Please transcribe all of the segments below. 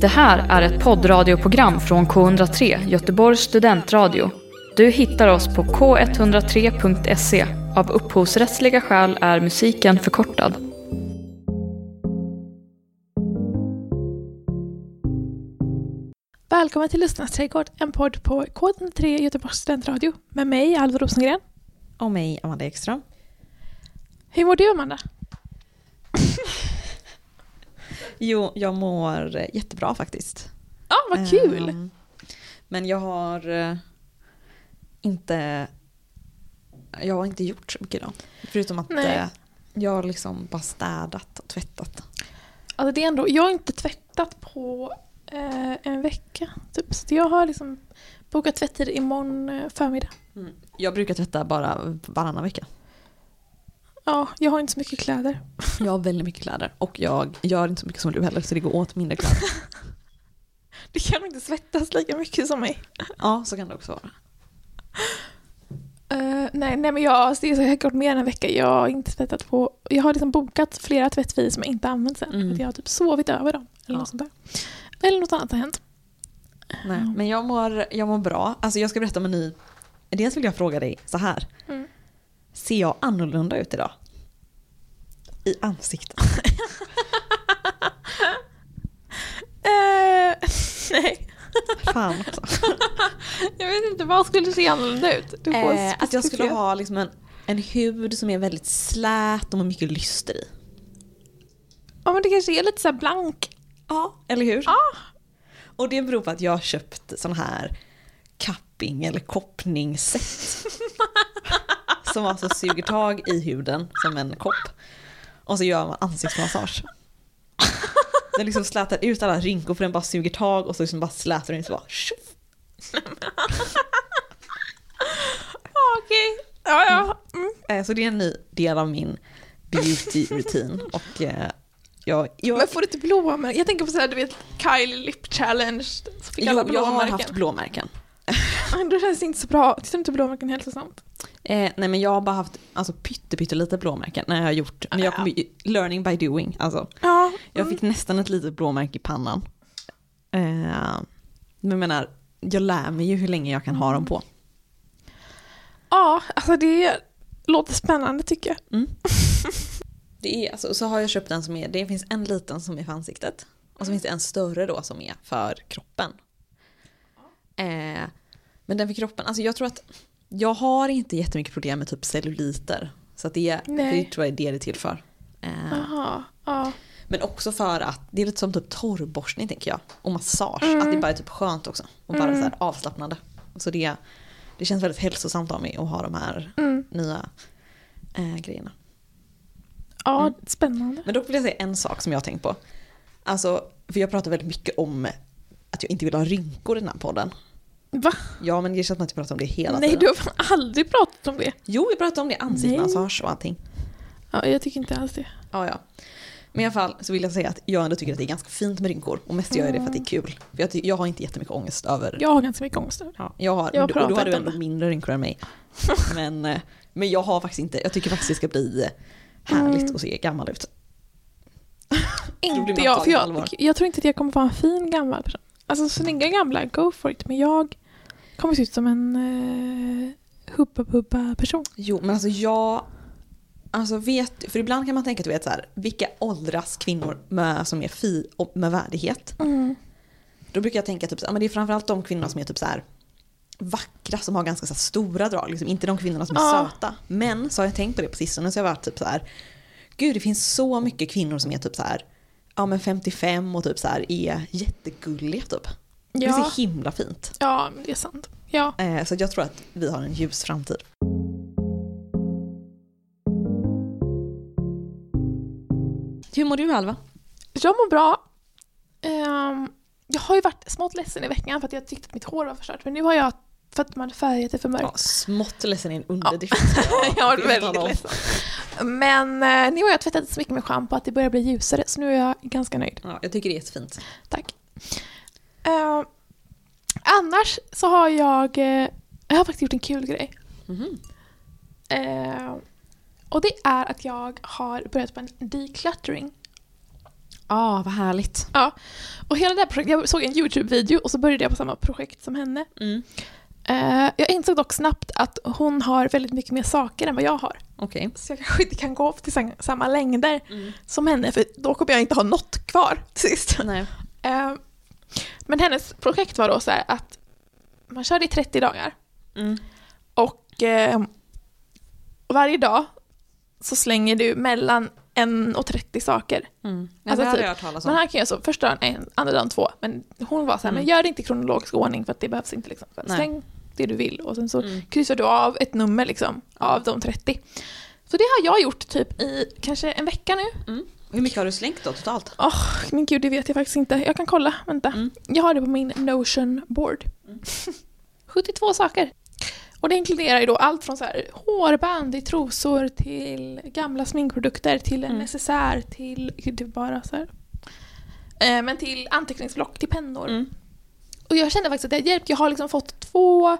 Det här är ett poddradioprogram från K103, Göteborgs studentradio. Du hittar oss på k103.se. Av upphovsrättsliga skäl är musiken förkortad. Välkommen till Lyssnarnas trädgård, en podd på K103 Göteborgs studentradio med mig, Alva Rosengren. Och mig, Amanda Ekström. Hur mår du, Amanda? Jo, jag mår jättebra faktiskt. Ja, vad kul! Ehm, Men jag har eh, inte... Jag har inte gjort så mycket idag. Förutom att Nej. eh, jag har liksom bara städat och tvättat. Alltså det är ändå, jag har inte tvättat på eh, en vecka. Typ. Så jag har liksom bokat tvättid imorgon eh, förmiddag. Jag brukar tvätta bara varannan vecka. Ja, jag har inte så mycket kläder. Jag har väldigt mycket kläder och jag gör inte så mycket som du heller så det går åt mindre kläder. Du kan inte svettas lika mycket som mig. Ja, så kan det också vara. Eh, nej, nej, men jag, alltså, det är så jag har gått mer än en vecka. Jag har inte tvättat på... Jag har liksom bokat flera tvättfil som jag inte använt sen. Mm. Jag har typ sovit över dem. Eller Ja. något sånt där. Eller något annat har hänt. Nej, men jag mår, jag mår bra. Alltså jag ska berätta om en ny... Dels vill jag fråga dig så här. Mm. Ser jag annorlunda ut idag? I ansiktet? Eh, nej. Fan också. Jag vet inte, vad skulle se annorlunda ut? Eh, att jag skulle ha liksom en, en hud som är väldigt slät och med mycket lyster i. Ja men det kanske är lite så här blank. Ja, eller hur? Ja. Och det beror på att jag har köpt sån här cupping eller koppningssätt. som alltså suger tag i huden som en kopp. Och så gör man ansiktsmassage. Den liksom slätar ut alla rynkor för den bara suger tag och så liksom bara slätar den så bara tjoff. Okej. Ja ja. Mm. Eh, Så det är en ny del av min beauty-rutin. Och eh, jag, jag, Men får du inte blåmärken? Jag tänker på såhär du vet Kylie Lip Challenge. Så fick jo, alla jag har haft blåmärken. Då känns det inte så bra. Tyckte du inte blåmärken är hälsosamt? Eh, nej men jag har bara haft alltså, pytte, pytte lite blåmärken när jag har gjort, men jag ju- learning by doing. Alltså, Ja. jag fick nästan ett litet blåmärke i pannan. Eh, men jag menar, jag lär mig ju hur länge jag kan ha dem på. Ja, alltså det låter spännande tycker jag. Det är, alltså, så har jag köpt en som är, det finns en liten som är för ansiktet. Och så finns det en större då som är för kroppen. Eh, men den för kroppen, alltså jag tror att jag har inte jättemycket problem med typ celluliter. Så att det, Nej. det tror jag är det det är till för. Eh, Jaha. Ja. Men också för att det är lite som typ torrborstning tänker jag. Och massage. Mm. Att det bara är typ skönt också. Och bara så här avslappnande. Så det, det känns väldigt hälsosamt av mig att ha de här Mm. nya eh, grejerna. Ja, Mm. spännande. Men dock vill jag säga en sak som jag har tänkt på. Alltså, för jag pratar väldigt mycket om att jag inte vill ha rynkor i den här podden. Va? Ja men känns som att jag pratar om det hela Nej, tiden. du har aldrig pratat om det. Jo, jag pratar om det. Ansiktsmassage och allting. Ja, jag tycker inte alls det. Ja, ja. Men i alla fall så vill jag säga att jag ändå tycker att det är ganska fint med rynkor. Och mest gör jag det för att det är kul. För jag, jag har inte jättemycket ångest över... Jag har ganska mycket ångest över. Ja, jag har, Jag har och då har du ändå det. mindre rynkor än mig. Men, eh, men jag har faktiskt inte, jag tycker faktiskt det ska bli eh, härligt Mm. att se gammal ut. Inte jag, för jag, jag tror inte att jag kommer vara en fin gammal person. Alltså snygga gamla, go for it. Men jag kommer se ut som en uh, hubba-bubba person. Jo, men alltså jag... Alltså vet, för ibland kan man tänka, du vet så här, vilka åldras kvinnor med, som är fi och med värdighet? Då brukar jag tänka typ, men det är framförallt de kvinnorna som är typ så här vackra, som har ganska så stora drag, liksom, inte de kvinnorna som är Ja. söta. Men så har jag tänkt på det på sistone, så jag varit typ så här, gud det finns så mycket kvinnor som är typ så här, ja men 55 och typ så här är jättegulliga typ. Det är Ja, så himla fint. ja, men det är sant. Ja. Eh, så jag tror att vi har en ljus framtid. Hur mår du Alva? Jag mår bra. Ehm, jag har ju varit smått ledsen i veckan för att jag tyckte att mitt hår var förstört. Men nu har jag, för att man hade färgat det för mörkt. Ja, smått ledsen är en underdrift. jag har varit vet väldigt ledsen. Men eh, nu har jag tvättat så mycket med schampo att det börjar bli ljusare. Så nu är jag ganska nöjd. Ja, jag tycker det är jättefint. Tack. Eh, annars så har jag, eh, jag har faktiskt gjort en kul grej. Mhm. Eh, och det är att jag har börjat på en decluttering. ah, vad härligt. Ja. Och hela det här projektet, jag såg en YouTube-video och så började jag på samma projekt som henne. Mm. Eh, jag insåg dock snabbt att hon har väldigt mycket mer saker än vad jag har. Okej. Så jag kanske inte kan gå till sam- samma längder Mm. som henne för då kommer jag inte ha något kvar till sist. Eh, men hennes projekt var då så att man körde i 30 dagar Mm. och eh, varje dag så slänger du mellan en och 30 saker. Mm. Alltså Alltså, typ, jag talas Men om. här kan jag så, första dagen en, andra dagen två. Men hon var så här, Mm. men gör det inte i kronologisk ordning för att det behövs inte. Liksom. Släng det du vill och sen så Mm. kryssar du av ett nummer liksom, av de 30. Så det har jag gjort typ i kanske en vecka nu. Mm. Hur mycket har du slängt då totalt? Åh, men gud, det vet jag faktiskt inte. Jag kan kolla, vänta. Mm. Jag har det på min Notion board. 72 saker. Och det inkluderar ju då allt från så här hårband i trosor till gamla sminkprodukter till en Mm. necessär till, typ bara så här. Eh, men till anteckningsblock, till pennor. Mm. Och jag kände faktiskt att det har hjälpt. Jag har liksom fått två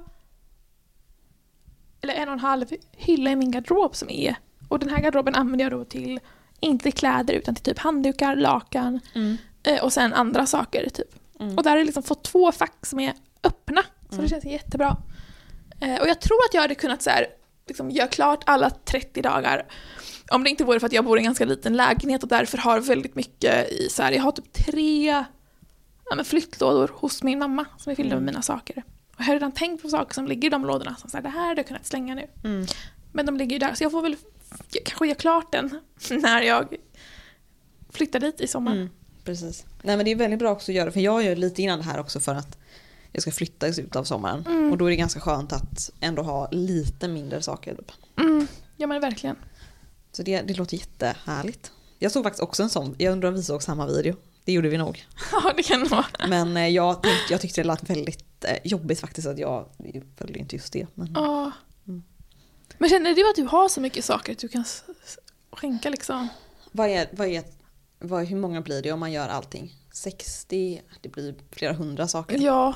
eller en och en halv hylla i min garderob som är och den här garderoben använder jag då till inte kläder utan till typ handdukar, lakan Mm. eh, och sen andra saker typ. Mm. Och där har jag liksom fått två fack som är öppna. Så Mm. det känns jättebra. Eh, och jag tror att jag hade kunnat så här, liksom, göra klart alla 30 dagar. Om det inte vore för att jag bor i en ganska liten lägenhet och därför har väldigt mycket i så här, jag har typ tre ja, men flyttlådor hos min mamma som är fyllda med Mm. mina saker. Och jag har redan tänkt på saker som ligger i de lådorna. Som så här, det här hade jag kunnat slänga nu. Mm. Men de ligger ju där så jag får väl jag kanske göra klart den när jag flyttar dit i sommar. Mm. Precis. Nej men det är väldigt bra också att göra för jag gör lite innan det här också för att jag ska flytta i slutet av sommaren. Mm. Och då är det ganska skönt att ändå ha lite mindre saker. Mm. Ja men verkligen. Så det, det låter jättehärligt. Jag såg faktiskt också en sån, jag undrar om vi såg samma video. Det gjorde vi nog. Ja det kan vara. Men eh, jag, tänkte, jag tyckte det lät väldigt eh, jobbigt faktiskt att jag följde inte just det. Men, Ja. Mm. Men känner du att du har så mycket saker att du kan skänka liksom? vad är, vad är, vad, hur många blir det om man gör allting? 60, det blir flera hundra saker. Ja.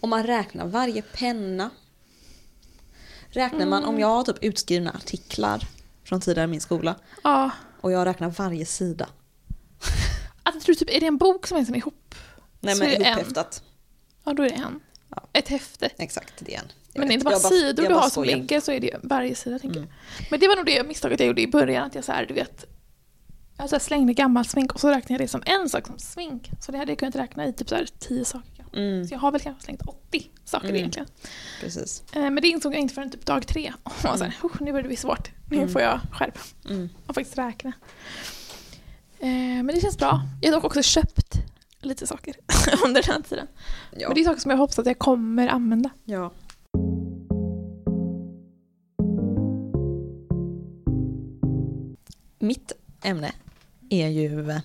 Om man räknar varje penna. Räknar man om jag har typ utskrivna artiklar från tidigare min skola ja. och jag räknar varje sida. Att jag tror typ, är det en bok som är som ihop? Nej men en. ihophäftat. Ja då är det en. Ja. Ett häfte. Exakt, det är en. Jag Men det är inte bara Jag sidor jag du bara har som ligger så är det varje sida tänker Mm. jag. Men det var nog det misstaget jag gjorde i början att jag så här, du vet jag så här slängde gammalt smink och så räknade jag det som en sak som smink. Så det hade jag kunnat räkna i typ så här 10 saker. Mm, Så jag har väl kanske slängt 80 saker Mm. egentligen. precis. Eh, Men det insåg jag inte förrän typ dag tre. Och jag så här, "Usch, nu börjar det bli svårt. Nu Mm. får jag skärpa Mm. och faktiskt räkna. Eh, Men det känns bra. Jag har dock också köpt lite saker under den här tiden. Ja. Men det är saker som jag hoppas att jag kommer använda. ja. Mitt ämne är ju eh,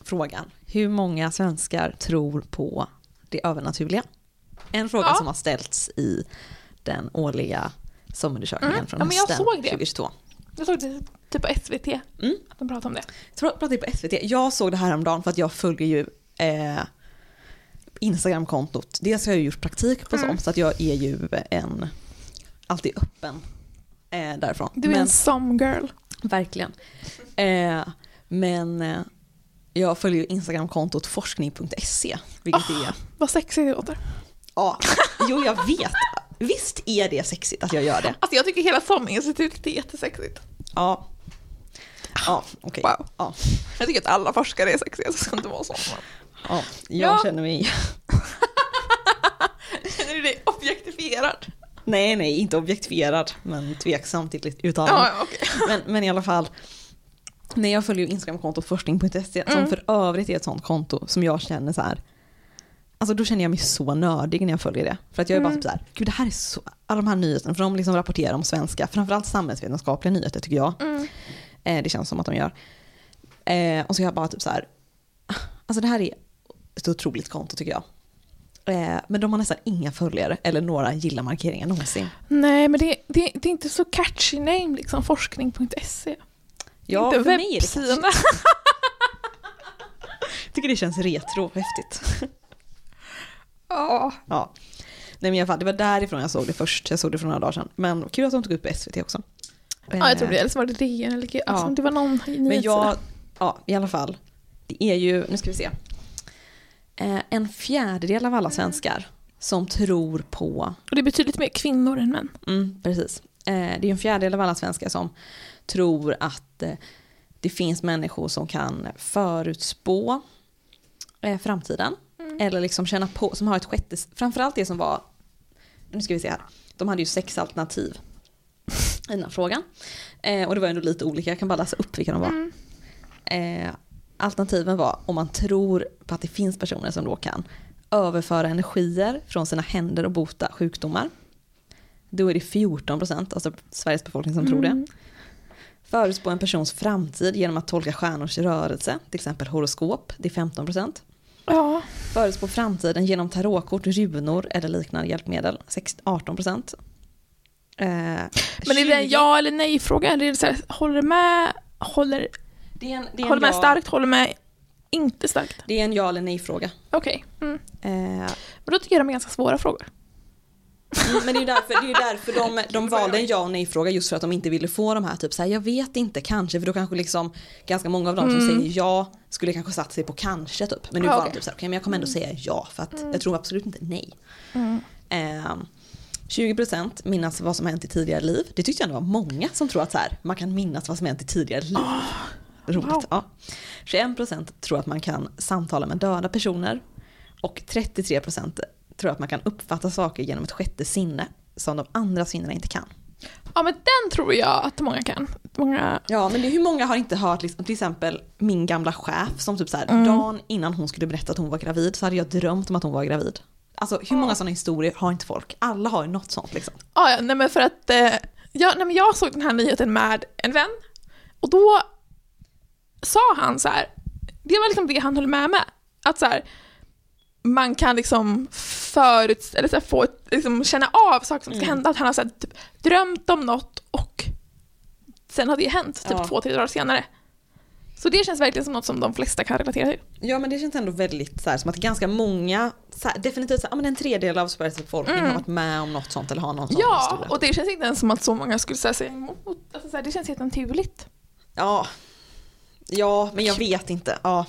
frågan hur många svenskar tror på det övernaturliga? En fråga Ja. som har ställts i den årliga sommarundersökningen Mm. från Ja, hösten såg det. 2022. Jag såg det typ på SVT, Mm. att de pratade om det. Jag pratade på SVT. Jag såg det här om dagen för att jag följer ju eh, Instagramkontot. Dels har jag gjort praktik på Mm. sånt så att jag är ju en alltid öppen eh, därifrån. Du är men, en som girl. Verkligen. Eh, men eh, jag följer ju Instagramkontot forskning.se. Vilket Ah. är, Vad sexigt det låter. ja, jo jag vet. Visst är det sexigt att jag gör det? Alltså jag tycker hela SOM-institutet är jättesexigt. Ja. Ja, okej. Wow. Ja, Jag tycker att alla forskare är sexiga, så ska inte vara så. ja, jag Ja. känner mig Känner du dig objektifierad? Nej, nej, inte objektifierad, men tveksam till ditt uttalande. Ja, okej. Men, men i alla fall, när jag följer ju Instagramkontot forskning.se, som Mm. för övrigt är ett sånt konto som jag känner så här. Alltså då känner jag mig så nördig när jag följer det. För att jag är bara Mm. typ så här, gud det här är så, alla de här nyheterna, för de liksom rapporterar om svenska, framförallt samhällsvetenskapliga nyheter tycker jag. Mm. Eh, det känns som att de gör. Eh, och så är jag bara typ så här, alltså det här är ett otroligt konto tycker jag. Eh, men de har nästan inga följare eller några gilla-markeringar någonsin. Nej, men det, det, det är inte så catchy name liksom, forskning.se. Ja, inte för mig är det webbsidan. Jag tycker det känns retro och häftigt. Ja. Ja. Nej men i alla fall, det var därifrån jag såg det först. Jag såg det för några dagar sedan. Men kul att de tog upp på SVT också. ja, jag tror det. Eller så var det DN eller alltså, Ja. det var någon Men jag, ja i alla fall. det är ju, nu ska vi se, eh, en fjärdedel av alla svenskar som tror på, Och det är betydligt mer kvinnor än män. mm, precis, eh, det är en fjärdedel av alla svenskar som tror att eh, det finns människor som kan förutspå eh, framtiden. Eller liksom känna på, som har ett sjätte, framförallt det som var, nu ska vi se här, de hade ju sex alternativ i den här frågan. Eh, och det var ändå lite olika, jag kan bara läsa upp vilka de var. Eh, alternativen var om man tror på att det finns personer som då kan överföra energier från sina händer och bota sjukdomar. Då är det 14%, alltså Sveriges befolkning som tror det. Förutspå en persons framtid genom att tolka stjärnors rörelse, till exempel horoskop, det är 15%. Ja. Förutspå framtiden genom tarotkort, runor eller liknande hjälpmedel, 6 18%. Eh, Men är det en 20 ja eller nej-fråga? Håller med, håller, det är en, det är håller med ja, starkt, håller med inte starkt? Det är en ja eller nej-fråga. Okej. Mm. Eh, Men då tycker jag de är ganska svåra frågor. Mm, Men det är ju därför, det är därför de, de valde en ja och nej-fråga just för att de inte ville få de här typ så här, jag vet inte kanske för då kanske liksom ganska många av dem som säger ja skulle kanske satt sig på kanske typ. Men nu Ja, var okej. de typ så här, okej men jag kommer ändå säga ja för att jag tror absolut inte nej. Eh, 20% minnas vad som hänt i tidigare liv. Det tyckte jag ändå var många som tror att så här, man kan minnas vad som hänt i tidigare liv. Roligt. wow. Ja. 21% tror att man kan samtala med döda personer. Och 33% tror att man kan uppfatta saker genom ett sjätte sinne som de andra sinnena inte kan. Ja men den tror jag att många kan. Många... Ja men det, hur många har inte hört liksom, till exempel min gamla chef som typ så här, Mm. dagen innan hon skulle berätta att hon var gravid så hade jag drömt om att hon var gravid. Alltså hur många sådana historier har inte folk? Alla har ju något sånt liksom. Ja, ja, nej men för att eh, jag, nej men jag såg den här nyheten med en vän och då sa han så här, det var liksom det han höll med med, att så här, man kan liksom förut, eller så få liksom känna av saker som ska Mm. hända, att han har så här, typ, drömt om något och sen har det hänt typ Ja. två, tre dagar senare. Så det känns verkligen som något som de flesta kan relatera till. Ja men det känns ändå väldigt så här, som att ganska många, så här, definitivt så här, ja, men en tredjedel av Sveriges befolkning har varit med om något sånt eller har någon sån Mm. Ja, historia. och det känns inte ens som att så många skulle så här, säga emot. Alltså, så det känns helt naturligt. Ja. Ja, men jag vet inte. Ja.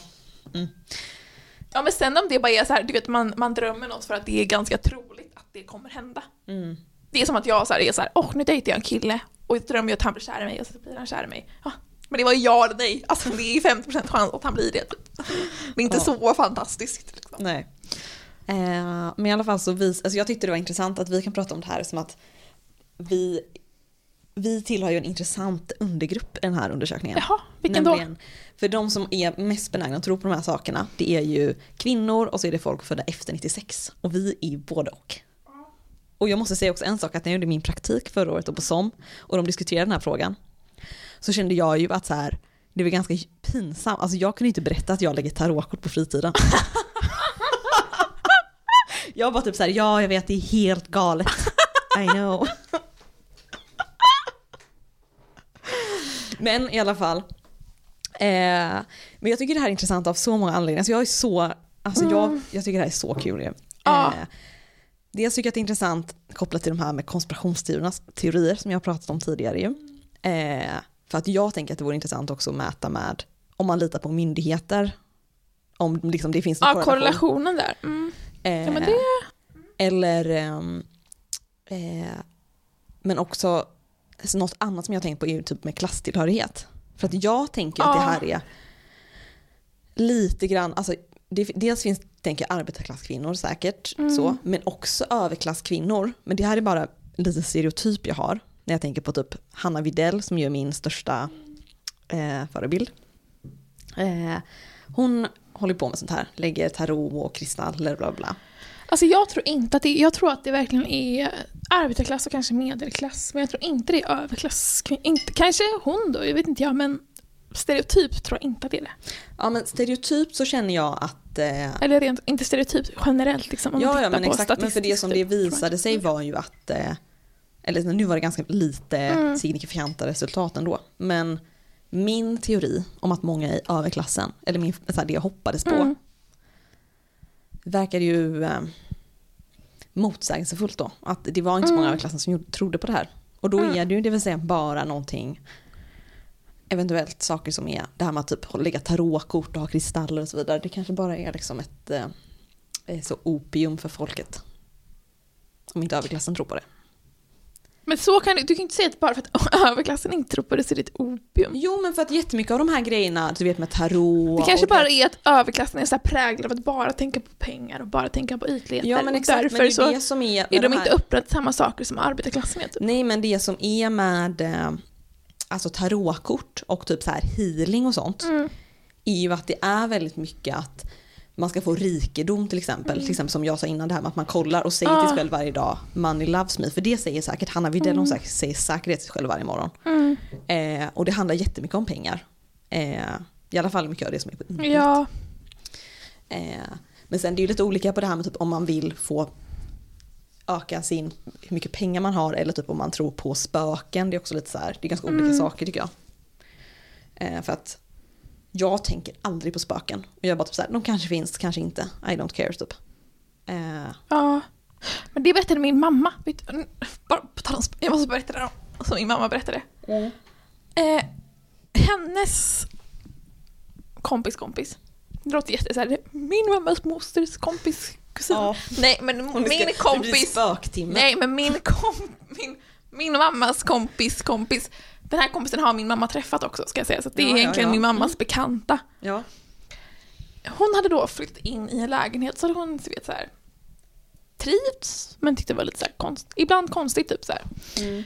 Ja men sen om det bara är så här, du vet man, man drömmer något för att det är ganska troligt att det kommer hända. Mm. Det är som att jag så här, är så här, åh nu dejtar jag en kille och jag drömmer att han blir kär i mig och så blir han kär i mig. Ja, men det var ja eller nej, alltså det är 50% chans att han blir det. Typ. Det är inte Ja. så fantastiskt. Liksom. Nej. Eh, men i alla fall så vis, alltså jag tyckte det var intressant att vi kan prata om det här som att vi, vi tillhör ju en intressant undergrupp i den här undersökningen. Jaha, vilken då? Nämligen, För de som är mest benägna att tro på de här sakerna, det är ju kvinnor och så är det folk födda efter 96. Och vi är både och. Och jag måste säga också en sak, att när jag gjorde min praktik förra året och på SOM och de diskuterade den här frågan, så kände jag ju att så här, det var ganska pinsamt, alltså jag kunde inte berätta att jag lägger tarotkort på fritiden. jag var typ så här, ja jag vet det är helt galet, I know. Men i alla fall, Eh, men jag tycker det här är intressant av så många anledningar. Så jag är så, alltså jag, jag tycker det här är så kul. Eh, Ja. dels tycker jag att det är intressant kopplat till de här med konspirationsteoriernas teorier som jag har pratat om tidigare ju. Eh, för att jag tänker att det vore intressant också att mäta med om man litar på myndigheter. Om liksom det finns en Ja, korrelationen där. Mm. Eh, Ja, men det... Eller, ehm, eh, men också alltså något annat som jag har tänkt på är typ med klasstillhörighet. För att jag tänker att det här är lite grann, alltså det, dels finns tänker jag arbetarklasskvinnor säkert Mm. så, men också överklasskvinnor. Men det här är bara en liten stereotyp jag har när jag tänker på typ Hanna Videll som ju är min största eh, förebild. Eh, hon håller på med sånt här, lägger tarot och kristaller bla bla. Alltså jag tror inte att det, jag tror att det verkligen är arbetarklass och kanske medelklass. Men jag tror inte det är överklass. Inte, kanske hon då, jag vet inte jag, men stereotyp tror jag inte att det är det. Ja men stereotypt så känner jag att eh, Eller rent, inte stereotyp, generellt liksom. Om man Ja, ja men exakt. Men för det som det typ, visade sig var ju att, eh, eller nu var det ganska lite Mm. signifikanta resultat ändå. Men min teori om att många i överklassen, eller min, så här, det jag hoppades på, Mm. Verkar ju eh, motsägelsefullt då. Att det var inte så många Mm. överklassen som gjorde- trodde på det här. Och då Mm. är det ju det vill säga bara någonting eventuellt saker som är det här med att typ lägga tarotkort och ha kristaller och så vidare. Det kanske bara är liksom ett eh, är så opium för folket. Om inte överklassen tror på det. Men så kan du, du kan inte säga att bara för att överklassen inte tror på det så är det ett opium. Jo men för att jättemycket av de här grejerna, du vet med tarot Det kanske och bara är att överklassen är så här präglad av att bara tänka på pengar och bara tänka på ytligheter. Ja men exakt, därför men det är så det som är, är de här- inte upprört samma saker som arbetarklassen är. Typ. Nej men det som är med eh, alltså tarotkort och typ så här healing och sånt Mm. är ju att det är väldigt mycket att man ska få rikedom till exempel. Till exempel som jag sa innan det här med att man kollar och säger till Mm. Ah. sig själv varje dag money loves me. För det säger säkert Hanna Widell, hon säkert- säger säkert till sig själv varje morgon. Mm. Eh, och det handlar jättemycket om pengar. Eh, I alla fall mycket av det som är på internet. Ja, Eh, men sen det är ju lite olika på det här med typ om man vill få öka sin, hur mycket pengar man har eller typ om man tror på spöken. Det är också lite så här, det är ganska olika Mm. saker tycker jag. Eh, för att jag tänker aldrig på spöken. Och jag bara typ så här, de kanske finns, kanske inte. I don't care typ. Eh, ja. Men det berättade min mamma. Bara på tal om Jag måste berätta det. Som min mamma berättade. Eh, hennes kompis kompis. Det låter jätte så här, min mammas mosters kompis kusin. Ja. Nej men min ska- kompis. Nej men min, kom, min, min mammas kompis kompis. Den här kompisen har min mamma träffat också ska jag säga. Så det är Ja, egentligen ja. min mammas bekanta. Ja. Hon hade då flyttat in i en lägenhet så hade hon så vet, så här, trivts men tyckte det var lite så här konst, ibland konstigt typ så här. Mm.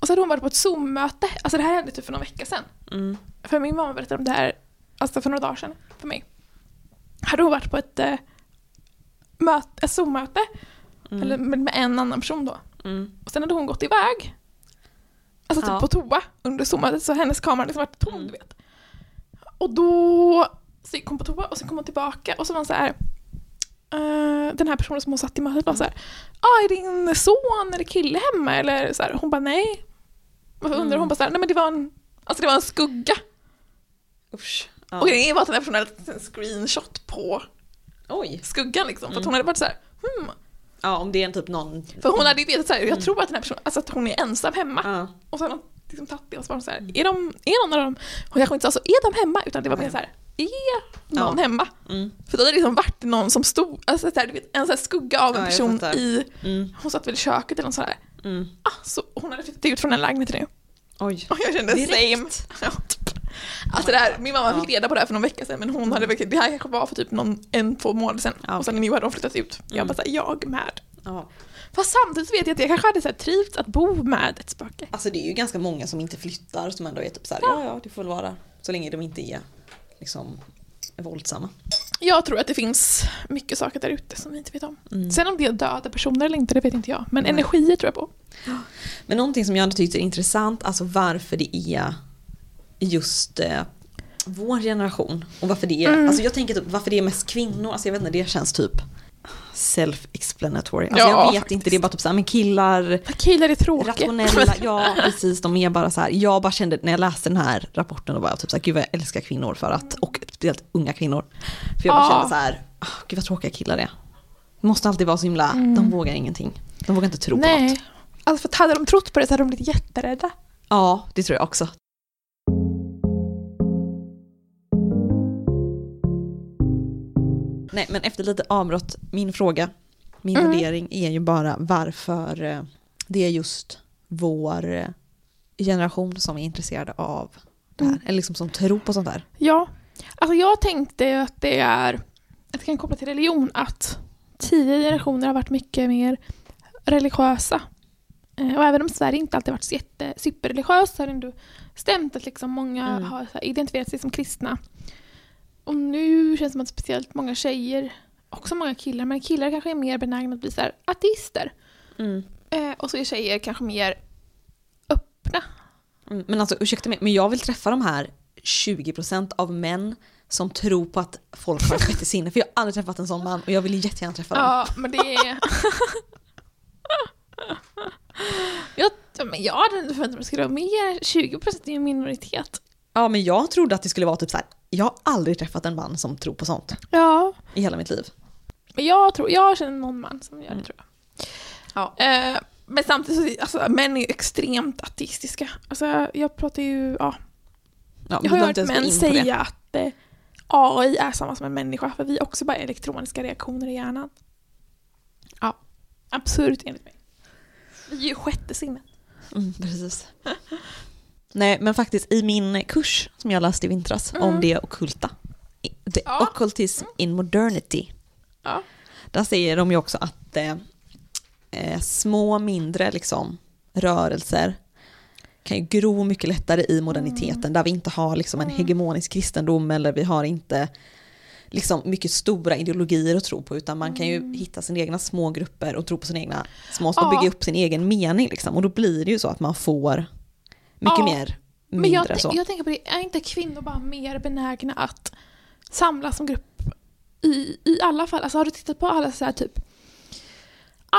Och så hade hon varit på ett Zoom-möte, alltså det här hände typ för någon vecka sedan. Mm. För min mamma berättade om det här alltså för några dagar sedan för mig. Hade hon varit på ett, möte, ett Zoom-möte Mm. eller med, med en annan person då. Mm. Och sen hade hon gått iväg. Alltså typ Ja. på toa under Zoom-mötet så hennes kamera liksom varit tom Mm. du vet. Och då så gick hon på toa och så kom hon tillbaka och så var hon så här. eh, den här personen som hon satt i mötet var så här. Ah, är din son eller kille hemma? Eller så här. Hon bara nej. Och undrar Mm. hon bara så här, nej men det var en, alltså det var en skugga. Usch. Ja. Och grejen var att den här personen hade en screenshot på Oj. skuggan liksom. För att Mm. hon hade varit så här, hmm. Ja om det är en typ någon... För hon hade ju vetat så här, jag tror att den här personen, alltså att hon är ensam hemma. Ja. Och hon liksom tagit det och så var hon så här, är, de, är någon av dem, hon kanske inte sa så, är de hemma? Utan det var mer Nej. så här, är någon Ja. hemma? Mm. För då hade det liksom varit någon som stod, alltså så här, du vet, en så skugga av en Ja, person i, Mm. hon satt väl i köket eller något sådär. Mm. Ah, så hon hade flyttat ut från en lägenhet nu. Oj. Och jag kände Direkt. same. Ja. Alltså det här, min mamma Ja. fick reda på det här för någon vecka sedan men hon hade verkligen, det här kanske var för typ någon, en, två månader sedan. Ja, Och sen nu hade hon flyttat ut. Jag Mm. bara såhär, jag med. Ja. Fast samtidigt vet jag att jag kanske hade så här trivts att bo med ett spöke. Alltså det är ju ganska många som inte flyttar som ändå är typ såhär, ja ja det får väl vara. Så länge de inte är liksom våldsamma. Jag tror att det finns mycket saker där ute som vi inte vet om. Mm. Sen om det är döda personer eller inte, det vet inte jag. Men Nej. energier tror jag på. Men någonting som jag ändå tyckte är intressant, alltså varför det är just eh, vår generation. Och varför det är, Mm. alltså jag tänker typ varför det är mest kvinnor, alltså jag vet inte, det känns typ self-explanatory. Alltså Ja, jag vet faktiskt. inte, det är bara typ såhär, men killar, Killar är tråkiga. rationella, ja precis, de är bara så här. Jag bara kände när jag läste den här rapporten, var jag typ så här, gud vad jag älskar kvinnor för att, och speciellt unga kvinnor. För jag bara Ja. kände så här, ah, gud vad tråkiga killar det är. Det måste alltid vara så himla, de vågar ingenting. De vågar inte tro på Mm. Nej. något. Alltså för att hade de trott på det så hade de blivit jätterädda. Ja, det tror jag också. Nej, men efter lite avbrott, min fråga, min Mm. värdering är ju bara varför eh, det är just vår eh, generation som är intresserade av det här. Mm. Eller liksom som tror på sånt där. Ja. Alltså jag tänkte att det är, att jag kan koppla till religion, att tidigare generationer har varit mycket mer religiösa. Eh, Och även om Sverige inte alltid varit så jätte superreligiöst så har det ändå stämt att liksom många Mm. har identifierat sig som kristna. Och nu känns det som att speciellt många tjejer, också många killar, men killar kanske är mer benägna att bli så ateister. Eh, och så är tjejer kanske mer öppna. Mm, Men alltså ursäkta mig, men jag vill träffa de här 20% av män som tror på att folk har ett bättre sinne. För jag har aldrig träffat en sån man och jag vill jättegärna träffa dem. Ja, men det är... jag, men jag hade inte förväntat mig att det skulle vara mer. 20% är ju en minoritet. Ja men jag trodde att det skulle vara typ så här. jag har aldrig träffat en man som tror på sånt Ja, i hela mitt liv. men jag, tror, jag känner någon man som gör det Mm. tror jag. Ja. Eh, men samtidigt, så, alltså, män är ju extremt ateistiska. Alltså, jag pratar ju, ja. Ja, Jag har hört män säga att eh, AI är samma som en människa, för vi är också bara elektroniska reaktioner i hjärnan. Ja, absurt enligt mig. Vi är ju sjätte sinnet. Mm, precis. Nej, men faktiskt i min kurs som jag läste i vintras Mm. om det ockulta, i- the Ja. Mm. occultism in modernity, Ja. där säger de ju också att eh, eh, små, mindre liksom, rörelser kan ju gro mycket lättare i moderniteten, Mm. där vi inte har liksom en hegemonisk kristendom eller vi har inte liksom mycket stora ideologier att tro på, utan man kan ju hitta sina egna små grupper och tro på sina egna små, och Mm. Bygga upp sin egen mening liksom. Och då blir det ju så att man får mycket Ja. mer, Men mindre jag, så. jag tänker på det, är inte kvinnor bara mer benägna att samlas som grupp i, i alla fall? Alltså har du tittat på alla så här typ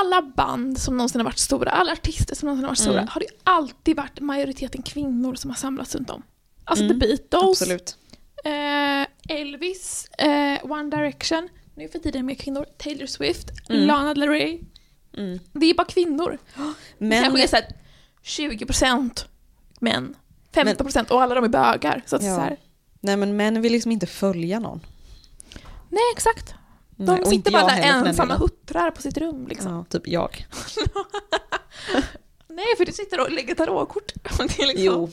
alla band som någonsin har varit stora, alla artister som någonsin har varit stora, Mm. har det alltid varit majoriteten kvinnor som har samlats runt om. Alltså Mm, The Beatles, eh, Elvis, eh, One Direction, nu för tiden med kvinnor, Taylor Swift, Mm. Lana Del Rey. Mm. Det är bara kvinnor. Men, kanske är så här 20% män, 15% och alla de är bögar. Så att Ja. så här, nej, men män vill liksom inte följa någon. nej exakt. De Nej, sitter bara där ensamma och huttrar på sitt rum liksom. Ja, typ jag. Nej för du sitter och lägger tarotkort. Liksom, Jo,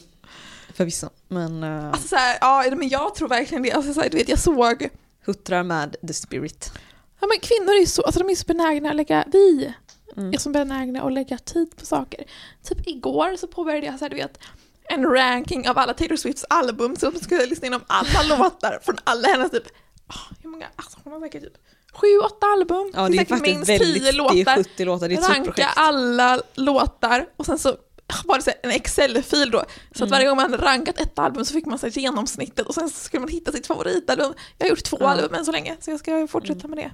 förvisso. Men uh, Alltså så här, ja men jag tror verkligen det. Alltså så här, du vet jag såg, huttrar med the spirit. ja men kvinnor är ju så, alltså de är så benägna att lägga, vi Mm. är så benägna att lägga tid på saker. Typ igår så påbörjade jag så här, du vet, en ranking av alla Taylor Swifts album så jag skulle lyssna igenom alla låtar från alla hennes typ, ah, hur många, alltså hon har säkert typ sju, åtta album. Ja, det är säkert faktiskt minst väldigt, tio det är låtar. 70 låtar, det är ett ranka alla låtar och sen så var det så en Excel-fil då. Så Mm. att varje gång man rankat ett album så fick man så genomsnittet och sen skulle man hitta sitt favoritalbum. Jag har gjort två Ja. album än så länge så jag ska fortsätta med det.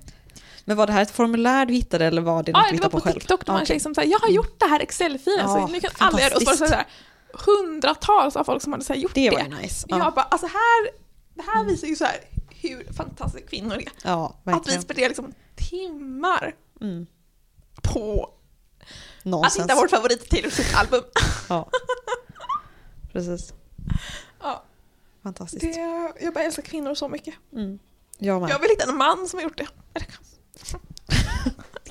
Men var det här ett formulär du hittade eller var det något Ja, du det hittade var på, på själv? TikTok då Ja, man okej. liksom så här, jag har gjort det här Excel-filen Ja, så nu kan alla göra det. Och så var det så här, hundratals av folk som hade så gjort det. Det var nice. Jag Ja, bara, alltså här, det här visar ju så här hur fantastiska kvinnor är. ja Att vi spenderar liksom timmar Mm. på att Nonsens. hitta vårt favorit Taylor Swift-album. Ja. Precis. Ja, Fantastiskt. det, jag bara älskar kvinnor så mycket. Mm. Jag. Jag vill hitta en man som har gjort det.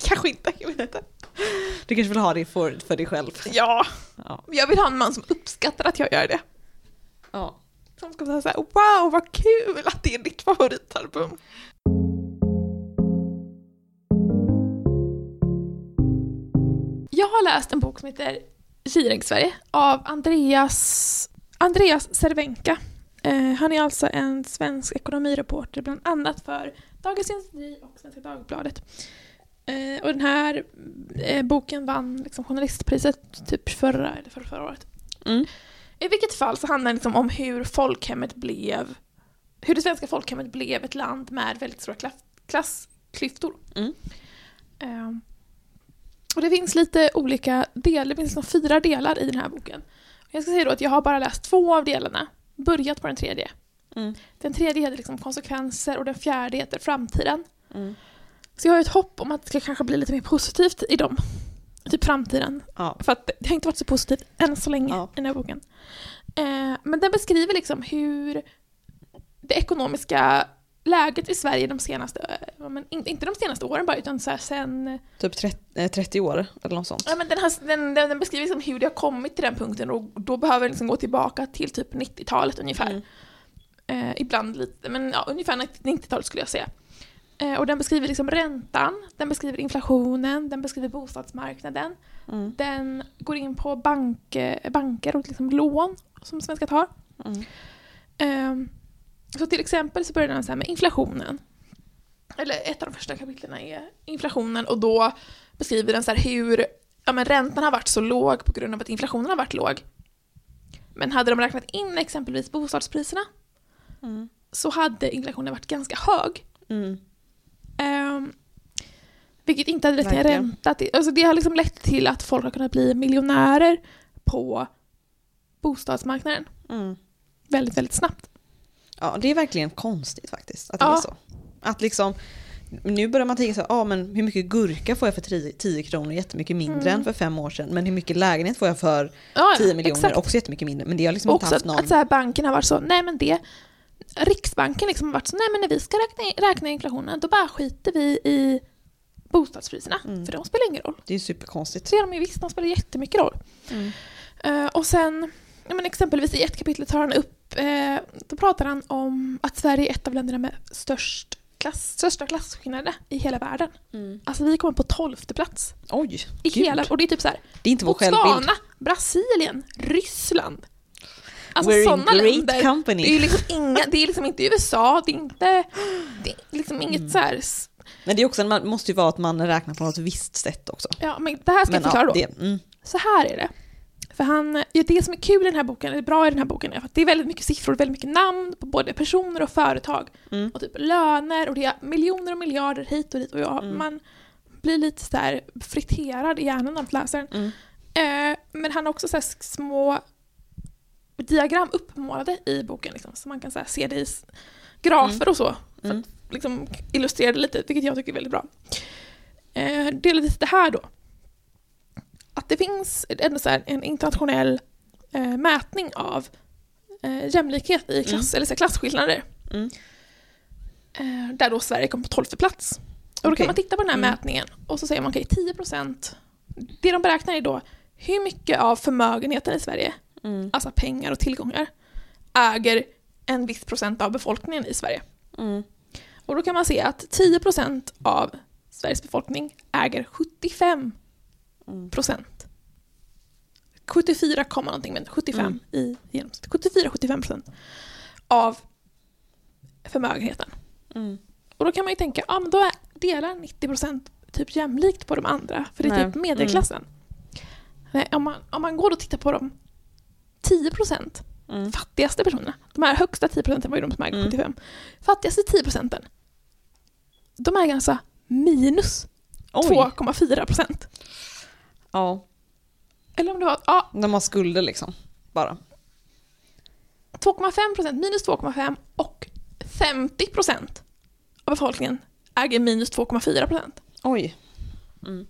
Kanske inte, jag vet inte. Du kanske vill ha det för, för dig själv? Ja, Ja. jag vill ha en man som uppskattar att jag gör det. ja. Som ska säga såhär, wow vad kul att det är ditt favoritalbum. Jag har läst en bok som heter Kiring Sverige av Andreas, Andreas Cervenka. Eh, han är alltså en svensk ekonomireporter bland annat för Dagens Industri och Svenska Dagbladet. Eh, och den här eh, boken vann liksom journalistpriset typ förra eller förra, förra året. Mm. I vilket fall så handlar det liksom om hur folkhemmet blev, hur det svenska folkhemmet blev ett land med väldigt stora klass, klassklyftor. Mm. Ehm, och det finns lite olika delar, det finns liksom fyra delar i den här boken. Jag ska säga då att jag har bara läst två av delarna, börjat på den tredje. Mm. Den tredje heter liksom konsekvenser och den fjärde heter framtiden. Mm. Så jag har ett hopp om att det kanske bli lite mer positivt i dem. Typ framtiden. Ja. För att det har inte varit så positivt än så länge Ja. i den här boken. Eh, men den beskriver liksom hur det ekonomiska läget i Sverige de senaste, eh, men in, inte de senaste åren bara, utan så här sen... Typ 30, eh, 30 år eller något sånt. Ja, men den, den, den, den beskriver liksom hur det har kommit till den punkten och då behöver den liksom gå tillbaka till typ 90-talet ungefär. Mm. Eh, ibland lite, men ja, ungefär 90-talet skulle jag säga. Eh, och den beskriver liksom räntan, den beskriver inflationen, den beskriver bostadsmarknaden. Mm. Den går in på bank, eh, banker och liksom lån som svenskar tar. Mm. Ehm, så till exempel så börjar den så med inflationen. Eller ett av de första kapitlen är inflationen och då beskriver den så hur ja, men räntan har varit så låg på grund av att inflationen har varit låg. Men hade de räknat in exempelvis bostadspriserna Mm. så hade inflationen varit ganska hög. Ehm, vilket inte hade lett till en Verkligen. ränta. Till, alltså det har liksom lett till att folk har kunnat bli miljonärer på bostadsmarknaden Mm. väldigt, väldigt snabbt. Ja, det är verkligen konstigt faktiskt att det Ja. är så. Att liksom, nu börjar man tänka så här, ah, men hur mycket gurka får jag för 10 10 kronor? Jättemycket mindre Mm. än för fem år sedan. Men hur mycket lägenhet får jag för 10 Ja, miljoner? exakt. Också jättemycket mindre. Men det har liksom Och inte också haft att, någon... att så här, banken har varit så, nej men det, Riksbanken liksom har varit så, nej men när vi ska räkna, räkna inflationen då bara skiter vi i bostadspriserna, Mm. för de spelar ingen roll. Det är superkonstigt. Så gör de ju visst, de spelar jättemycket roll. Mm. Eh, och sen, ja, men exempelvis i ett kapitel tar han upp, eh, då pratar han om att Sverige är ett av länderna med störst klass, största klasskillnader i hela världen. Alltså vi kommer på tolfte plats Oj, i gud. hela, och det är typ så här, Det är inte vår. Botswana, Brasilien, Ryssland. Alltså We're in great länder. company. Det är, liksom inga, det är liksom inte USA, det är inte, det är liksom inget Mm. så här, Men det är också, man måste ju vara att man räknar på något visst sätt också. ja men det här ska jag Men förklara ja, då. det, mm, Så här är det. För han, ja, det som är kul i den här boken, eller bra i den här boken, är att det är väldigt mycket siffror, väldigt mycket namn på både personer och företag. Mm. Och typ löner och det är miljoner och miljarder hit och dit. Och jag, Mm. man blir lite så här friterad i hjärnan av att läsa den. Mm. Eh, men han har också så små diagram uppmålade i boken, liksom, så man kan så här se det i grafer och så. För Mm. att liksom, illustrera det lite, vilket jag tycker är väldigt bra. Eh, det är lite det här då. Att det finns ändå så här en internationell eh, mätning av eh, jämlikhet i klass, eller så här, klasskillnader. Mm. Eh, där då Sverige kom på 12 plats. Och då Okej. kan man titta på den här Mm. mätningen och så säger man okej, 10 procent. Det de beräknar är då hur mycket av förmögenheten i Sverige, Mm. alltså pengar och tillgångar, äger en viss procent av befolkningen i Sverige. Mm. Och då kan man se att 10 procent av Sveriges befolkning äger 75 Mm. procent. 74, komma någonting, men 75 Mm. i genomsnitt. 74-75 procent av förmögenheten. Mm. Och då kan man ju tänka, ja men då är, delar 90 procent typ jämlikt på de andra, för det är Nej. Mm. typ medelklassen. Nej, om, man, om man går och tittar på de 10 procent Mm. fattigaste personerna, de här högsta 10 procenten var ju de som äger Mm. 75. Fattigaste 10 procenten, de äger alltså minus Oj. 2,4 procent. Ja, Eller om det var, ja, de har skulder liksom. Bara. 2,5 procent, minus 2,5 och 50 procent av befolkningen äger minus 2,4 procent. Oj. Mm.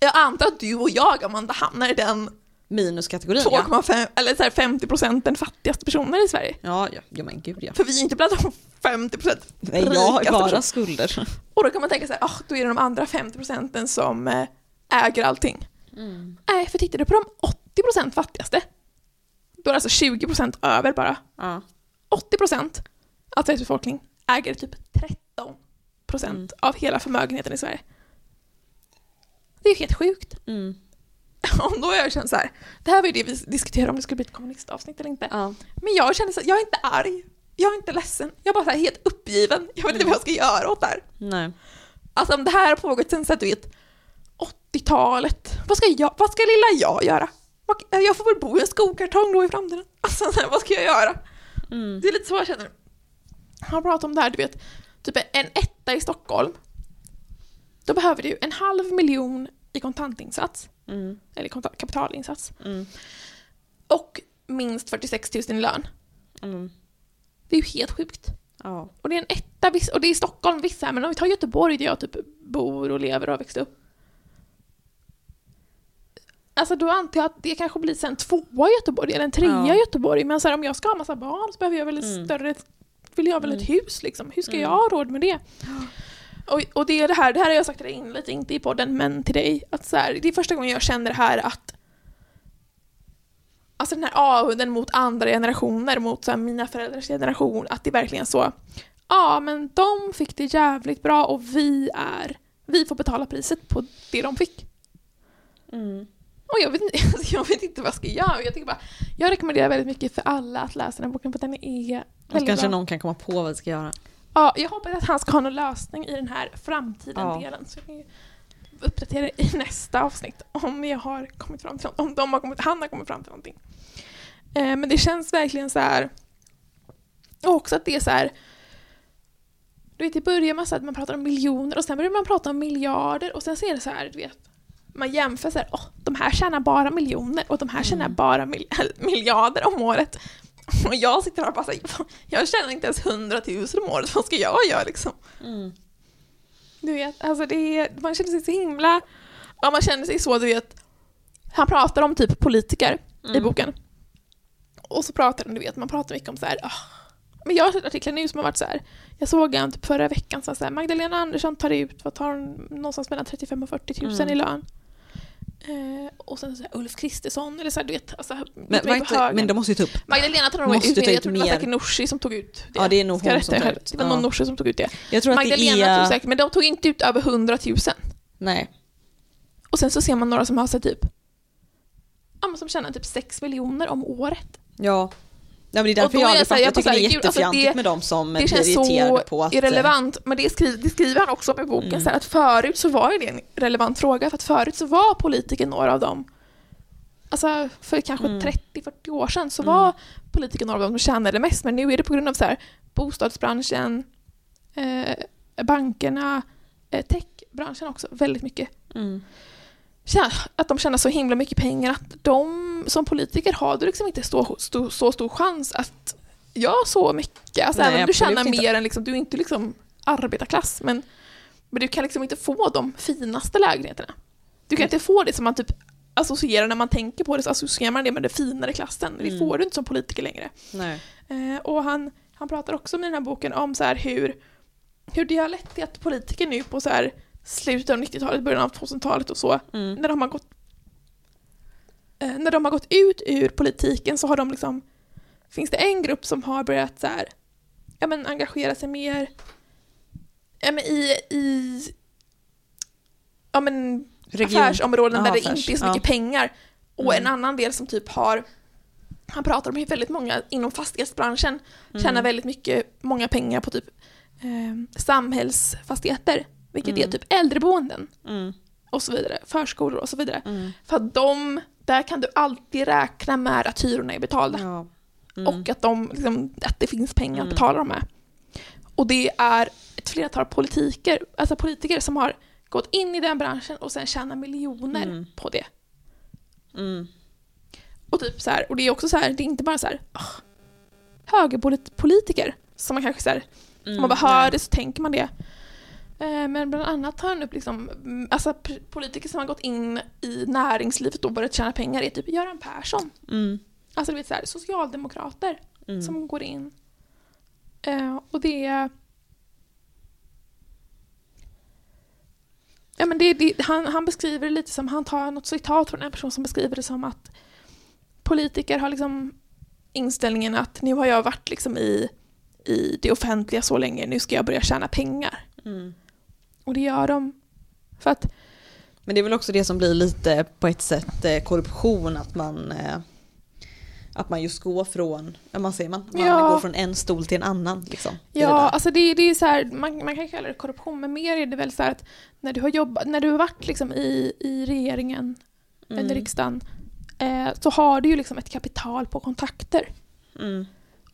Jag antar att du och jag, Amanda, hamnar i den Minuskategorin ja. 2,5 eller så här 50 procenten fattigaste personer i Sverige. Ja, ja, ja men gud ja. För vi är inte bland de 50 procent Nej, jag har bara personerna. skulder. Och då kan man tänka sig, ah, då är det de andra 50 procenten som eh, äger allting. Mm. Nej, för tittar du på de 80 procent fattigaste, då är det alltså 20 procent över bara. Ja. 80 procent av Sveriges befolkning äger typ 13 procent Mm. av hela förmögenheten i Sverige. Det är ju helt sjukt. Mm. Och då har jag känt så här, det här var ju det vi diskuterade om det skulle bli ett kommunistavsnitt eller inte. Ja. Men jag känner så här, jag är inte arg, jag är inte ledsen, jag är bara så här helt uppgiven. Jag vet inte vad jag ska göra åt det här. Nej. Alltså om det här har pågått sen så att du vet 80-talet, vad ska, jag, vad ska lilla jag göra? Jag får väl bo i en skokartong då i framtiden. Alltså vad ska jag göra? Mm. Det är lite så jag känner. Han pratar om det här, du vet, typ en etta i Stockholm. Då behöver du en halv miljon i kontantinsats, Mm. eller kapitalinsats, Mm. och minst 46 000 i lön. Mm. Det är ju helt sjukt. Ja. Och det är en etta, och det är Stockholm vissa, men om vi tar Göteborg där jag typ bor och lever och har växt upp. Alltså då antar jag att det kanske blir sen tvåa i Göteborg eller en trea Ja. i Göteborg. Men så här, om jag ska ha massa barn så behöver jag väl ett Mm. större, vill jag väl ett Mm. hus liksom. Hur ska Mm. jag ha råd med det? Och, och det är det här, det här har jag sagt till dig in lite, inte i podden men till dig. Att så här, det är första gången jag känner det här att Alltså den här avunden mot andra generationer, mot så här, mina föräldrars generation, att det är verkligen så Ja, men de fick det jävligt bra och vi är vi får betala priset på det de fick. Mm. Och jag vet, inte, jag vet inte vad jag ska göra. Jag, tycker bara, jag rekommenderar väldigt mycket för alla att läsa den här boken för den är väldigt kanske bra. någon kan komma på vad vi ska göra. Ja, jag hoppas att han ska ha någon lösning i den här framtiden-delen. Så jag uppdatera i nästa avsnitt om jag har kommit fram till något, om de har kommit, han har kommit fram till någonting. Eh, men det känns verkligen så här. Och också att det är så här. Du vet, det börjar med så att man pratar om miljoner och sen börjar man prata om miljarder och sen ser det så här, du vet. Man jämför så här, åh, de här tjänar bara miljoner och de här tjänar Mm. bara mil miljarder om året. Och jag sitter här och bara så här, jag tjänar inte ens 100 000 om året, vad ska jag göra liksom? Mm. Du vet, alltså det är, man känner sig så himla... Ja, man känner sig så, du vet. Han pratar om typ politiker i Mm. boken. Och så pratar han, du vet, man pratar mycket om så här. ah. Men jag har sett artiklar nu som har varit så här. Jag såg en typ förra veckan som så här, Magdalena Andersson tar ut, vad tar hon, någonstans mellan 35 och 40 000 Mm. i lön. Eh, och sen så här, Ulf Kristersson, eller så här, du vet, alltså, Men, höger. men de måste ju ta upp. Magdalena tar nog ut mer, jag tror det var säkert Nooshi som tog ut det. Ja, det är nog hon som tar ut. Det var Ja. någon Nooshi som tog ut det. Jag tror att Magdalena det tror är... säkert, men de tog inte ut över 100 000. Nej. Och sen så ser man några som har så typ, ja men som tjänar typ 6 miljoner om året. Ja. Ja, men det är därför jag, är jag så här, jag tycker det är så alltså jättefjantigt det- med de som Det blir känns irriterade så på att... eh, irrelevant, men det skriver, det skriver han också med boken, Mm. så här, att förut så var det en relevant fråga, för att förut så var politiker några av dem, alltså för kanske Mm. 30-40 år sedan så Mm. var politiker några av dem som tjänade mest, men nu är det på grund av så här, bostadsbranschen, eh, bankerna, eh, techbranschen också, väldigt mycket Mm. Att de tjänar så himla mycket pengar att de som politiker har du liksom inte så, så, så stor chans att göra så mycket. Alltså Nej, även om du tjänar inte. mer än liksom, du är inte liksom arbetarklass men, men du kan liksom inte få de finaste lägenheterna. Du kan Mm. inte få det som man typ associerar när man tänker på det så associerar man det med den finare klassen. Det Mm. får du inte som politiker längre. Nej. Eh, och han, han pratar också med den här boken om så här hur, hur det har lett till att politiker nu på så här slutet av 90-talet, början av 2000-talet och så, Mm. när de har gått eh, när de har gått ut ur politiken så har de liksom finns det en grupp som har börjat så här, ja men engagera sig mer ja, men i, i ja men Region. affärsområden där Ja, det affärs, inte är så ja. mycket pengar och Mm. en annan del som typ har han pratar om hur väldigt många inom fastighetsbranschen tjänar Mm. väldigt mycket, många pengar på typ eh, samhällsfastigheter, vilket Mm. är typ äldreboenden Mm. och så vidare, förskolor och så vidare. Mm. För att de, där kan du alltid räkna med att hyrorna är betalda Ja. Mm. och att, de, liksom, att det finns pengar Mm. att betala dem med. Och det är ett flertal politiker, alltså politiker som har gått in i den branschen och sen tjänar miljoner Mm. på det. Mm. Och typ så här, och det är också så här, det är inte bara så här ah, högerpolitiker som man kanske så här, om man bara hör Nej. det så tänker man det. Eh, Men bland annat tar han upp liksom, mm, alltså politiker som har gått in i näringslivet och börjat tjäna pengar är typ Göran Persson. Mm. Alltså du vet så här, socialdemokrater Mm. som går in. Eh, och det är... Ja, men det, det, han, han beskriver det lite som, han tar något citat från en person som beskriver det som att politiker har liksom inställningen att nu har jag varit liksom i, i det offentliga så länge, nu ska jag börja tjäna pengar. Mm. Och det gör de för att, Men det är väl också det som blir lite på ett sätt eh, korruption, att man eh, att man just går från, man säger man, man Ja. går från en stol till en annan liksom. det ja, där. alltså det, det är så här, man, man kan kalla det korruption, men mer är det väl så här att när du har jobbat, när du har varit liksom i, i regeringen Mm. eller riksdagen eh, så har du ju liksom ett kapital på kontakter. Mm.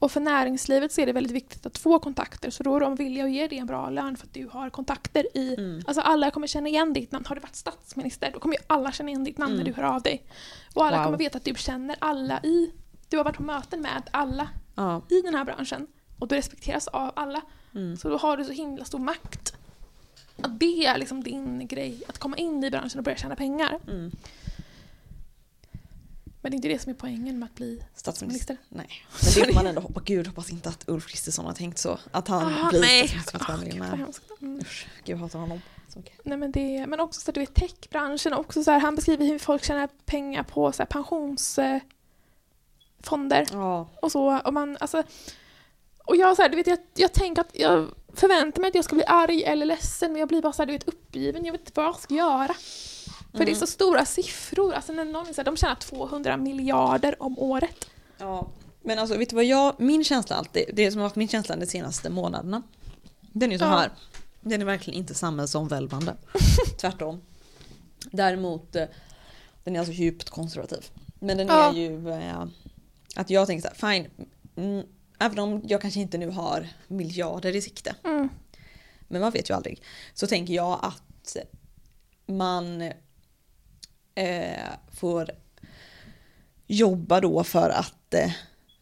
Och för näringslivet så är det väldigt viktigt att få kontakter så då är de villiga att ge dig en bra lön för att du har kontakter i Mm. Alltså alla kommer känna igen ditt namn. Har du varit statsminister då kommer ju alla känna igen ditt namn Mm. när du hör av dig. Och alla Wow. kommer veta att du känner alla i... Du har varit på möten med alla Ja. i den här branschen. Och du respekteras av alla. Mm. Så då har du så himla stor makt. Att det är liksom din grej. Att komma in i branschen och börja tjäna pengar. Mm. Men det är inte det som är poängen med att bli Statsminister. Nej. Men det får man ändå hoppa, gud hoppas inte att Ulf Kristersson har tänkt så. Att han Ah, blir nej. statsminister hemskt. Mm. Usch, gud jag hatar honom. Så mycket. Nej, men, det, men också så att du vet techbranschen också så här, han beskriver hur folk tjänar pengar på så här, pensionsfonder Ja. och så. Och, man, alltså, och jag, så här, du vet, jag, jag tänker att jag förväntar mig att jag ska bli arg eller ledsen men jag blir bara så här, du vet, uppgiven. Jag vet inte vad jag ska göra. För det är Mm. så stora siffror. Alltså, när någon, här, de tjänar 200 miljarder om året. Ja, men alltså vet du vad jag, min känsla alltid, det som har varit min känsla de senaste månaderna. Den är ju så Ja. här. Den är verkligen inte samhällsomvälvande. Tvärtom. Däremot, eh, den är alltså djupt konservativ. Men den Ja. är ju eh, att jag tänker så här, fine. Mm, även om jag kanske inte nu har miljarder i sikte. Mm. Men man vet ju aldrig. Så tänker jag att man eh, får jobba då för att eh,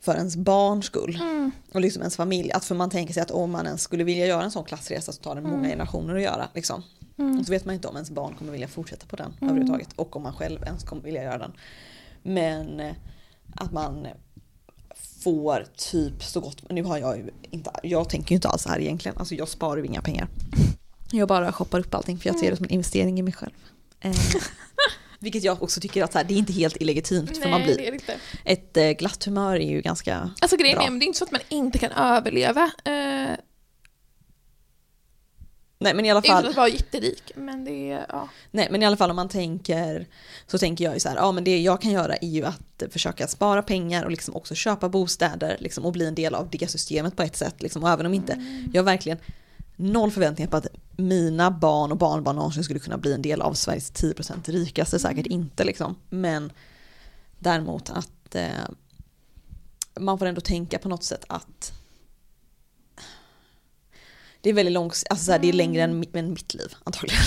för ens barns skull. Mm. Och liksom ens familj. Att för man tänker sig att om man ens skulle vilja göra en sån klassresa så tar det många generationer att göra. Liksom. Mm. Och så vet man inte om ens barn kommer vilja fortsätta på den överhuvudtaget. Och om man själv ens kommer vilja göra den. Men eh, att man får typ så gott, nu har jag ju inte, jag tänker ju inte alls här egentligen. Alltså jag sparar ju inga pengar. Jag bara shoppar upp allting för jag ser det som en investering i mig själv. Eh, vilket jag också tycker att så här, det är inte helt illegitimt. för man Nej, blir, det är det inte. ett eh, glatt humör är ju ganska Alltså grejen Bra. är, men det är inte så att man inte kan överleva eh, Nej men i alla utan fall, att vara jätterik. Men det är, ja. nej, men i alla fall om man tänker så tänker jag ju så här, ja men det jag kan göra är ju att försöka spara pengar och liksom också köpa bostäder liksom, och bli en del av det systemet på ett sätt. Liksom. Och även om inte, jag har verkligen noll förväntningar på att mina barn och barnbarn någonsin skulle kunna bli en del av Sveriges 10% rikaste, säkert inte liksom. Men däremot att eh, man får ändå tänka på något sätt att det är väldigt långt, alltså så här, det är längre än, mi- än mitt liv antagligen.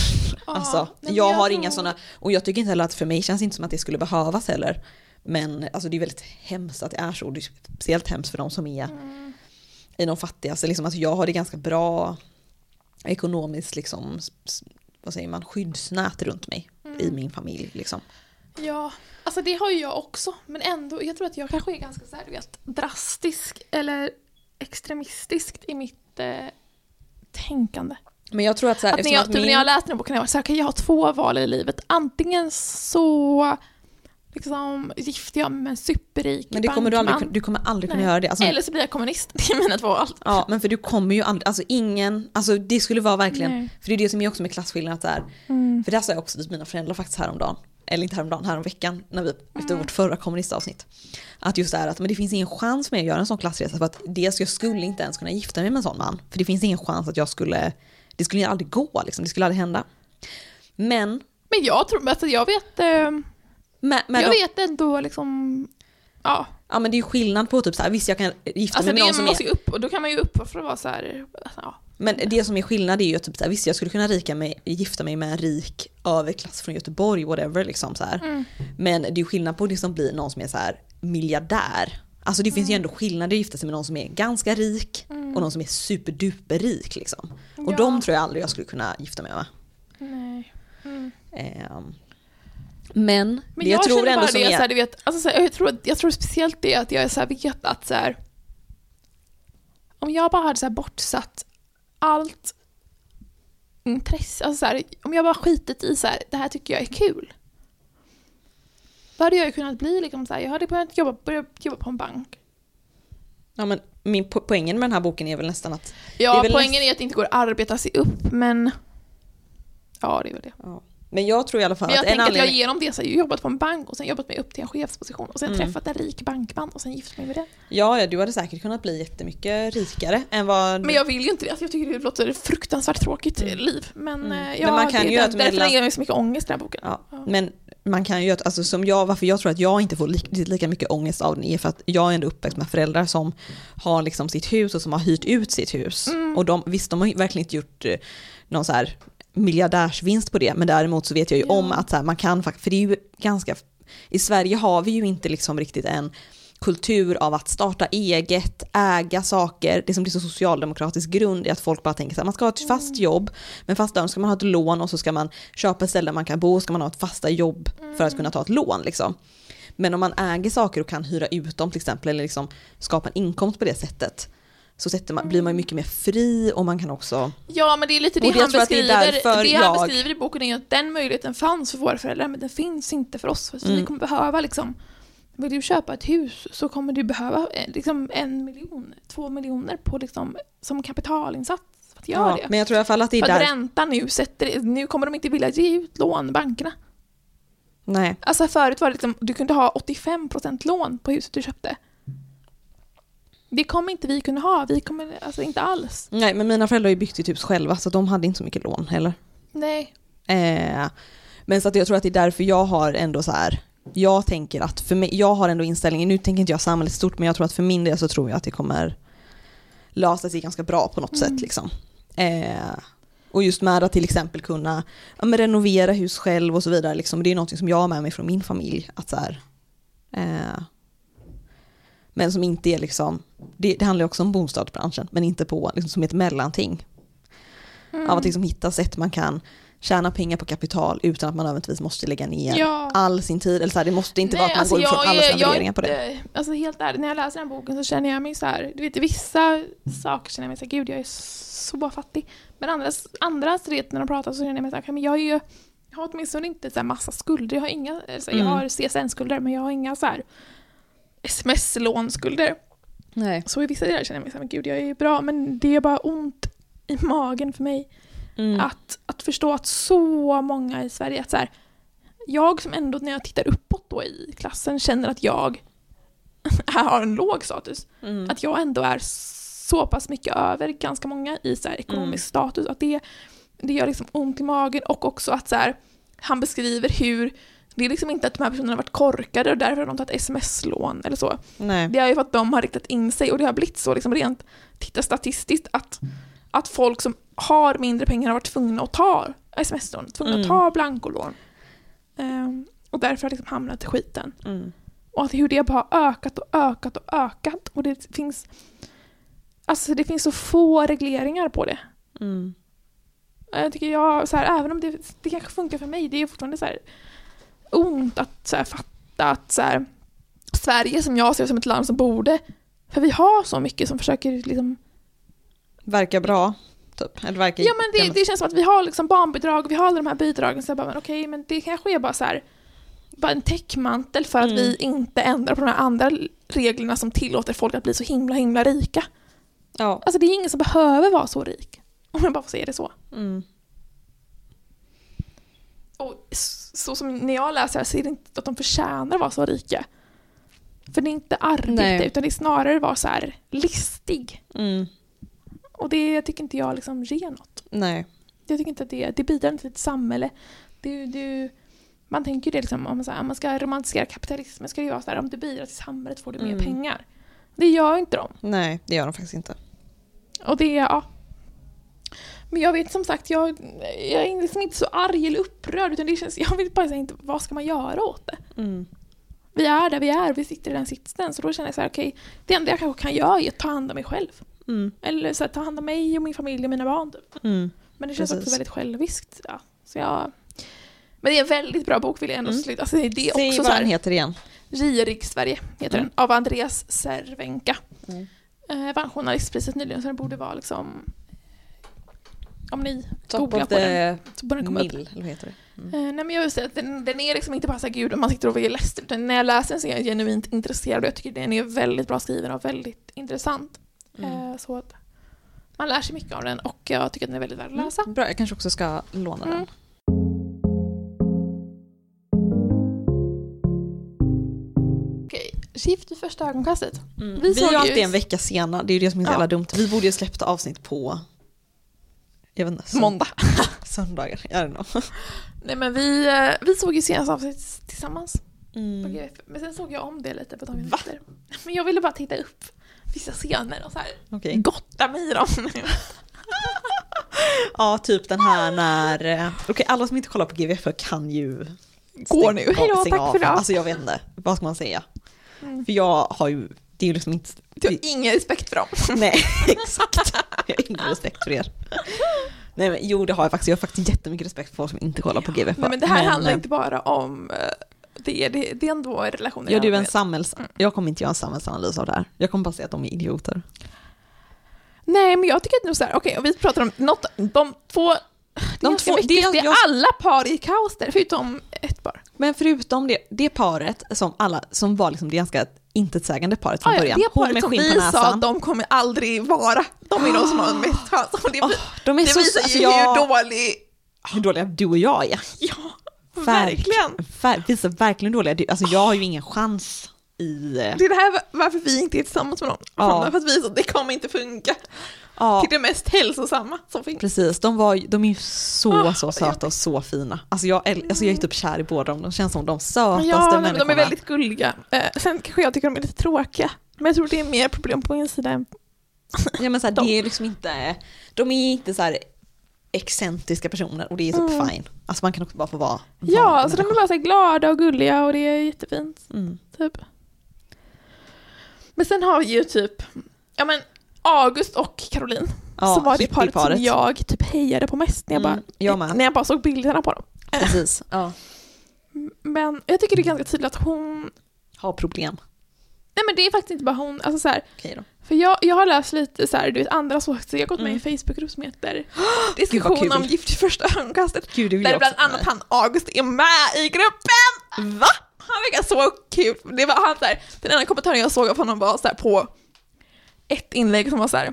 Ja, alltså, jag, har inga sådana, och jag tycker inte heller att för mig känns det inte som att det skulle behövas heller. Men alltså, det är väldigt hemskt att det är så, och det är speciellt hemskt för de som är Mm. i de fattigaste. Liksom, alltså, jag har det ganska bra ekonomiskt, liksom, vad säger man, skyddsnät runt mig Mm. i min familj. Liksom. Ja, alltså det har ju jag också. Men ändå, jag tror att jag kanske är ganska så här, vet, drastisk eller extremistisk i mitt eh, tänkande. Men jag tror att så här, Att när, jag, att typ, min... när jag läste den boken, jag var så här, kan jag ha två val i livet. Antingen så liksom, gifter jag mig med en superrik men det kommer du, aldrig, du kommer aldrig kunna Nej. göra det. Alltså, eller så blir jag kommunist. Det är mina två val. Ja, men för du kommer ju aldrig, alltså ingen, alltså det skulle vara verkligen, Nej. för det är det som är också med klasskillnaden att det är, Mm. för det sa jag också till mina föräldrar faktiskt häromdagen, eller inte häromdagen, häromveckan, när vi, efter Mm. vårt förra kommunistavsnitt. Att just det här att men det finns ingen chans för mig att göra en sån klassresa för att dels jag skulle inte ens kunna gifta mig med en sån man. För det finns ingen chans att jag skulle, det skulle ju aldrig gå liksom, det skulle aldrig hända. Men, Men jag tror, alltså jag vet, eh, men, men jag vet ändå liksom, ja. ja men det är ju skillnad på typ så här, visst jag kan gifta Alltså mig med någon som är upp, och då kan man ju upp för att vara så här, ja. Men det som är skillnad är ju typ såhär, visst jag skulle kunna rika mig, gifta mig med en rik överklass från Göteborg, whatever liksom så här. Mm. Men det är ju skillnad på det som blir någon som är så här miljardär. Alltså det finns ju ändå skillnader att gifta sig med någon som är ganska rik och någon som är superduper rik liksom. Och Mm. Ja. de tror jag aldrig jag skulle kunna gifta mig med. Nej. Mm. Ehm, men, Men det jag, jag, tror ändå som det, är... så här, du vet, alltså, så här, jag, tror, jag tror speciellt det att jag så här, vet att så här, om jag bara hade så här, bortsatt allt intresse, alltså så här, om jag bara skitit i så här, det här tycker jag är kul. Då hade jag ju kunnat bli liksom så här, jag hade kunnat jobba, börja jobba på en bank. Ja, men min po- poängen med den här boken är väl nästan att... Ja, är poängen är att det inte går att arbeta sig upp, men ja, det är väl det. Ja. Men jag tror i alla fall Men jag att en tänker att jag anledning... genom det så har jag jobbat på en bank och sen jobbat mig upp till en chefsposition och sen Mm. träffat en rik bankman och sen gift mig med det. Ja, ja, du hade säkert kunnat bli jättemycket rikare än vad... Men jag vill ju inte det, alltså jag tycker det låter fruktansvärt tråkigt liv. Men, Mm. eh, Men ja, man kan det, ju där, att därför ger mig så mycket ångest den här boken. Ja, Ja. men man kan ju, alltså som jag, varför jag tror att jag inte får lika, lika mycket ångest av den är för att jag är ändå uppväxt med föräldrar som har liksom sitt hus och som har hyrt ut sitt hus. Mm. Och de, visst, de har verkligen inte gjort eh, någon så här miljardärsvinst på det, men däremot så vet jag ju Ja. om att så här, man kan faktiskt, för det är ju ganska, i Sverige har vi ju inte liksom riktigt en kultur av att starta eget, äga saker. Det som blir så socialdemokratisk grund är att folk bara tänker att man ska ha ett fast jobb, men fast där ska man ha ett lån och så ska man köpa ett ställe där man kan bo och ska man ha ett fasta jobb för att kunna ta ett lån. Liksom. Men om man äger saker och kan hyra ut dem till exempel, eller liksom skapa en inkomst på det sättet, så sätter man, blir man ju mycket mer fri och man kan också... Ja, men det är lite det det- han att det beskriver. därför Det, han jag- beskriver i boken är ju att den möjligheten fanns för våra föräldrar, men den finns inte för oss. Så Mm. vi kommer behöva liksom, vill du köpa ett hus så kommer du behöva eh, liksom en miljon, två miljoner på liksom, som kapitalinsats för att göra det. men jag tror i alla fall att det är För att där... räntan nu sätter, nu kommer de inte vilja ge ut lån, bankerna. Nej. Alltså förut var det liksom, du kunde ha 85% lån på huset du köpte. Det kommer inte vi kunna ha, vi kommer, alltså inte alls. Nej, men mina föräldrar har ju byggt sitt hus själva så de hade inte så mycket lån heller. Nej. Eh, men så att jag tror att det är därför jag har ändå så här, jag tänker att för mig, jag har ändå inställningen, nu tänker inte jag samhället stort, men jag tror att för min del så tror jag att det kommer lösa sig ganska bra på något Mm. sätt liksom. Eh, och just med att till exempel kunna ja, renovera hus själv och så vidare, liksom, det är något som jag har med mig från min familj. Att så här, eh, Men som inte är liksom, det, det handlar också om bostadsbranschen, men inte på liksom, som ett mellanting. Mm. Av att liksom hitta sätt man kan tjäna pengar på kapital utan att man nödvändigtvis måste lägga ner Ja. all sin tid. Eller så här, det måste inte vara att man alltså går ifrån jag alla är- sina jag är värderingar på det. Alltså helt ärligt, när jag läser den här boken så känner jag mig så här, du vet vissa saker känner jag mig så här, gud jag är så fattig. Men andra, andra vet, när de pratar så känner jag mig så här, men jag är ju, jag har åtminstone inte så massa skulder, jag har inga, alltså, jag Mm. har CSN-skulder men jag har inga så här sms-lånskulder. Nej. Så i vissa delar känner jag mig så här, men gud jag är bra, men det är bara ont i magen för mig Mm. att, att förstå att så många i Sverige, att så här, jag som ändå när jag tittar uppåt då i klassen känner att jag har en låg status, Mm. att jag ändå är så pass mycket över ganska många i så här ekonomisk Mm. status, att det, det gör liksom ont i magen och också att så här, han beskriver hur det är liksom inte att de här personerna har varit korkade och därför har de tagit sms-lån eller så. Nej. Det är ju för att de har riktat in sig och det har blivit så liksom rent titta statistiskt att, att folk som har mindre pengar har varit tvungna att ta sms-lån, tvungna att Mm. ta blankolån. Ehm, och därför har liksom hamnat i skiten. Mm. Och att hur det bara har ökat och ökat och ökat. Och det finns Alltså det finns så få regleringar på det. Mm. Jag tycker jag, så här, även om det, det kanske funkar för mig, det är fortfarande så här ont att så här, fatta att så här, Sverige som jag ser som ett land som borde, för vi har så mycket som försöker liksom, Verkar bra, typ. Eller verkar... ja men det, det känns som att vi har liksom barnbidrag och vi har alla de här bidragen, så jag bara, men okej, men det kanske är bara så här, bara en täckmantel för att Mm. vi inte ändrar på de här andra reglerna som tillåter folk att bli så himla himla rika. Ja. Alltså det är ingen som behöver vara så rik, om jag bara får säga det så. Mm. Och så som när jag läser det så är det inte att de förtjänar att vara så rika. För det är inte arbete Nej. utan det är snarare att vara så här listig. Mm. Och det tycker inte jag liksom ger något. Nej. Jag tycker inte att det, det bidrar inte till ett samhälle. Det, det, man tänker ju det liksom, om man, så här, man ska romantisera kapitalismen ska det vara så här, om du bidrar till samhället får du mer Mm. pengar. Det gör inte de. Nej, det gör de faktiskt inte. Och det, ja. Men jag vet som sagt, jag, jag är liksom inte så arg eller upprörd utan det känns, jag vill bara säga inte, vad ska man göra åt det? Mm. vi är där vi är, vi sitter i den sitsen. Så då känner jag så här, okej, det enda jag kanske kan göra är att ta hand om mig själv. Mm. Eller så här, ta hand om mig och min familj och mina barn. Typ. Mm. Men det känns Precis. också väldigt själviskt. Ja. Så jag... Men det är en väldigt bra bok vill jag ändå Mm. sluta. Alltså, det är Säg också vad så den heter igen. Girig Sverige heter Mm. den, av Andreas Cervenka. Mm. Eh, vann journalistpriset nyligen så den borde vara liksom... Om ni Top googlar på den så borde den komma upp. mill, eller vad heter det? Mm. Eh, nej men jag vill säga att den, den är liksom inte bara så här, gud om man sitter och vill läsa utan när jag läser den så är jag genuint intresserad och jag tycker den är väldigt bra skriven och väldigt intressant. Mm. Eh, så att man lär sig mycket av den och jag tycker att den är väldigt värd att läsa. Mm. Bra, jag kanske också ska låna Mm. den. Okej, Gift vid första ögonkastet. Mm. Vi Vi, såg är ju alltid en vecka sena, det är ju det som är så Ja. jävla dumt. Vi borde ju släppt avsnitt på jag vet inte, sönd- Måndag. söndagar. I don't know. Nej men vi, eh, vi såg ju senaste avsnitt tillsammans. på Mm. GF. Men sen såg jag om det lite på dagen efter. Men jag ville bara titta upp vissa scener och så här Okej. gotta mig i dem. Ja, typ den här när... eh, Okej, alla som inte kollar på GVF kan ju... Går nu. stänga- Hej då, stänga tack av. för idag. Alltså jag vet inte, vad ska man säga? Mm. För jag har ju... Det är ju liksom inte... Du har ingen respekt för dem. Nej, exakt. Jag har ingen respekt för er. Nej men jo det har jag faktiskt. Jag har faktiskt jättemycket respekt för folk som inte kollar på GVF. Nej, men det här handlar eh, inte bara om eh, det, det, det är ändå relationer. Ja, det är en samhälls... Mm. Jag kommer inte göra en samhällsanalys av det här. Jag kommer bara säga att de är idioter. Nej, men jag tycker att nu så här, okej, om vi pratar om något, de två, det är De två- det det är- är, jag- alla par i kaos där, förutom ett par. Men förutom det, det paret som alla, som var liksom det ganska intetsägande paret från Ah, ja, början. det paret som vi sa att de kommer aldrig vara, de är de som har mest chans. Och det, Åh, de är det så... visar alltså, ju jag, hur dålig, hur dåliga du och jag är. ja, Verk- verkligen. Ver, visar verkligen dåliga. Alltså jag har ju ingen chans i... Det är det här varför vi inte är tillsammans med någon. Ja. För att vi så, det kommer inte funka. Ja, Till det mest hälsosamma som finns. precis. De, var, de är ju så, Ah, så söta och så fina. Alltså jag, alltså jag är typ kär i båda dem. De känns som de sötaste Ja, människorna. de är väldigt gulliga. Eh, sen kanske jag tycker de är lite tråkiga. Men jag tror det är mer problem på min sida än Ja men så här, De- det är liksom inte, de är inte så här excentriska personer och det är typ Mm. fine. Alltså man kan också bara få vara Ja, alltså de är bara så glada och gulliga och det är jättefint. mm. Typ. Men sen har vi ju typ, ja men August och Caroline. Ja, som var det paret, hippieparet. som jag typ hejade på mest när jag, Mm, bara, jag när jag bara såg bilderna på dem. Precis. Ja. Men jag tycker det är ganska tydligt att hon, Har problem. nej men det är faktiskt inte bara hon, alltså så här, för jag, jag har läst lite så här, du vet andra så jag har gått med i Mm. en Facebookgrupp som heter Diskussion om gift i första ögonkastet. Gud, det Där bland annat han August är med i gruppen! Va? Han verkar så kul. Det var han så här, den enda kommentaren jag såg av honom var så här på ett inlägg som var så här.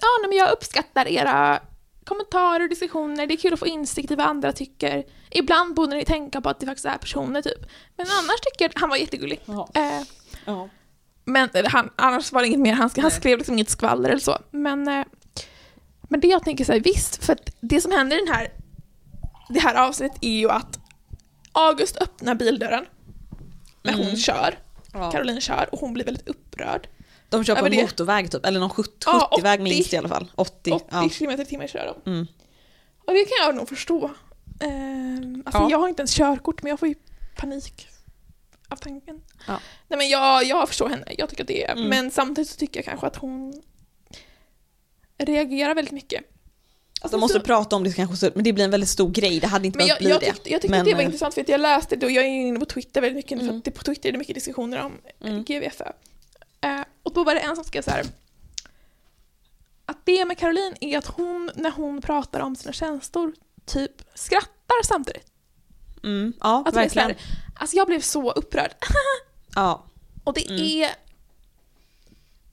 Ja, nej, men jag uppskattar era kommentarer och diskussioner. Det är kul att få insikt i vad andra tycker. Ibland borde ni tänka på att det faktiskt är personer typ. Men annars tycker jag han var jättegullig. Ja. Eh, Ja. men han, annars var det inget mer, han, han skrev liksom inget skvaller eller så. Men, eh, men det jag tänker så här, visst, för det som händer i den här, det här avsnittet är ju att August öppnar bildörren hon Mm. kör, Ja. Caroline kör och hon blir väldigt upprörd. De kör på Ja, en motorväg typ, eller någon 70, Ja, 70-väg 80. minst i alla fall. 80. 80 Ja. km i timmen kör de. Mm. Och det kan jag nog förstå. Ehm, alltså Ja. jag har inte ens körkort men jag får ju panik av tanken. Ja. Nej men jag, jag förstår henne, jag tycker det Mm. men samtidigt så tycker jag kanske att hon reagerar väldigt mycket. Alltså, De måste så- prata om det kanske, men det blir en väldigt stor grej. Det hade inte behövt bli jag, det. tyckte, jag tyckte Men, att det var eh, intressant för att jag läste det och jag är inne på Twitter väldigt mycket nu för Mm. att det, på Twitter är det mycket diskussioner om Mm. GVFÖ. Eh, och då var det en som skrev så här att det med Caroline är att hon, när hon pratar om sina känslor, typ skrattar samtidigt. Mm, ja, Att verkligen. här, alltså jag blev så upprörd. Ja, Och det Mm. är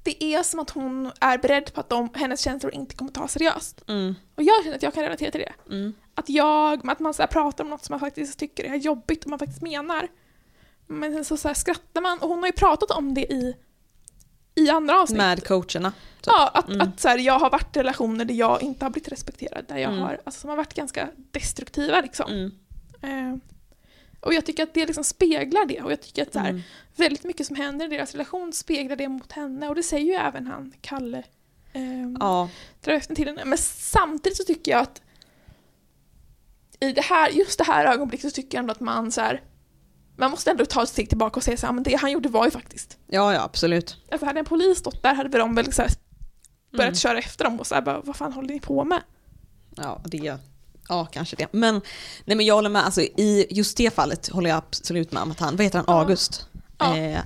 det är som att hon är beredd på att de, hennes känslor inte kommer tas seriöst. mm, Och jag känner att jag kan relatera till det. mm. Att, jag, att man så pratar om något som man faktiskt tycker är jobbigt och man faktiskt menar. Men sen så, så skrattar man och hon har ju pratat om det i, i andra avsnitt. Med coacherna. typ. Ja, att, Mm. att så här, jag har varit i relationer där jag inte har blivit respekterad. Där jag Mm. har, alltså, som har varit ganska destruktiva liksom. Mm. Eh, och jag tycker att det liksom speglar det och jag tycker att så här, Mm. väldigt mycket som händer i deras relation speglar det mot henne och det säger ju även han, Kalle. Eh, Ja, till henne. Men samtidigt så tycker jag att i det här, just det här ögonblicket så tycker jag ändå att man så här, man måste ändå ta ett steg tillbaka och säga så här, men det han gjorde var ju faktiskt. ja, ja absolut. Alltså hade en polis stått där hade de väl så här börjat Mm. köra efter dem och så här, bara, vad fan håller ni på med? Ja, det, ja, kanske det. Men, nej, men jag håller med, alltså, i just det fallet håller jag absolut med om att han, vad heter han, Ja. August? Ja. Eh,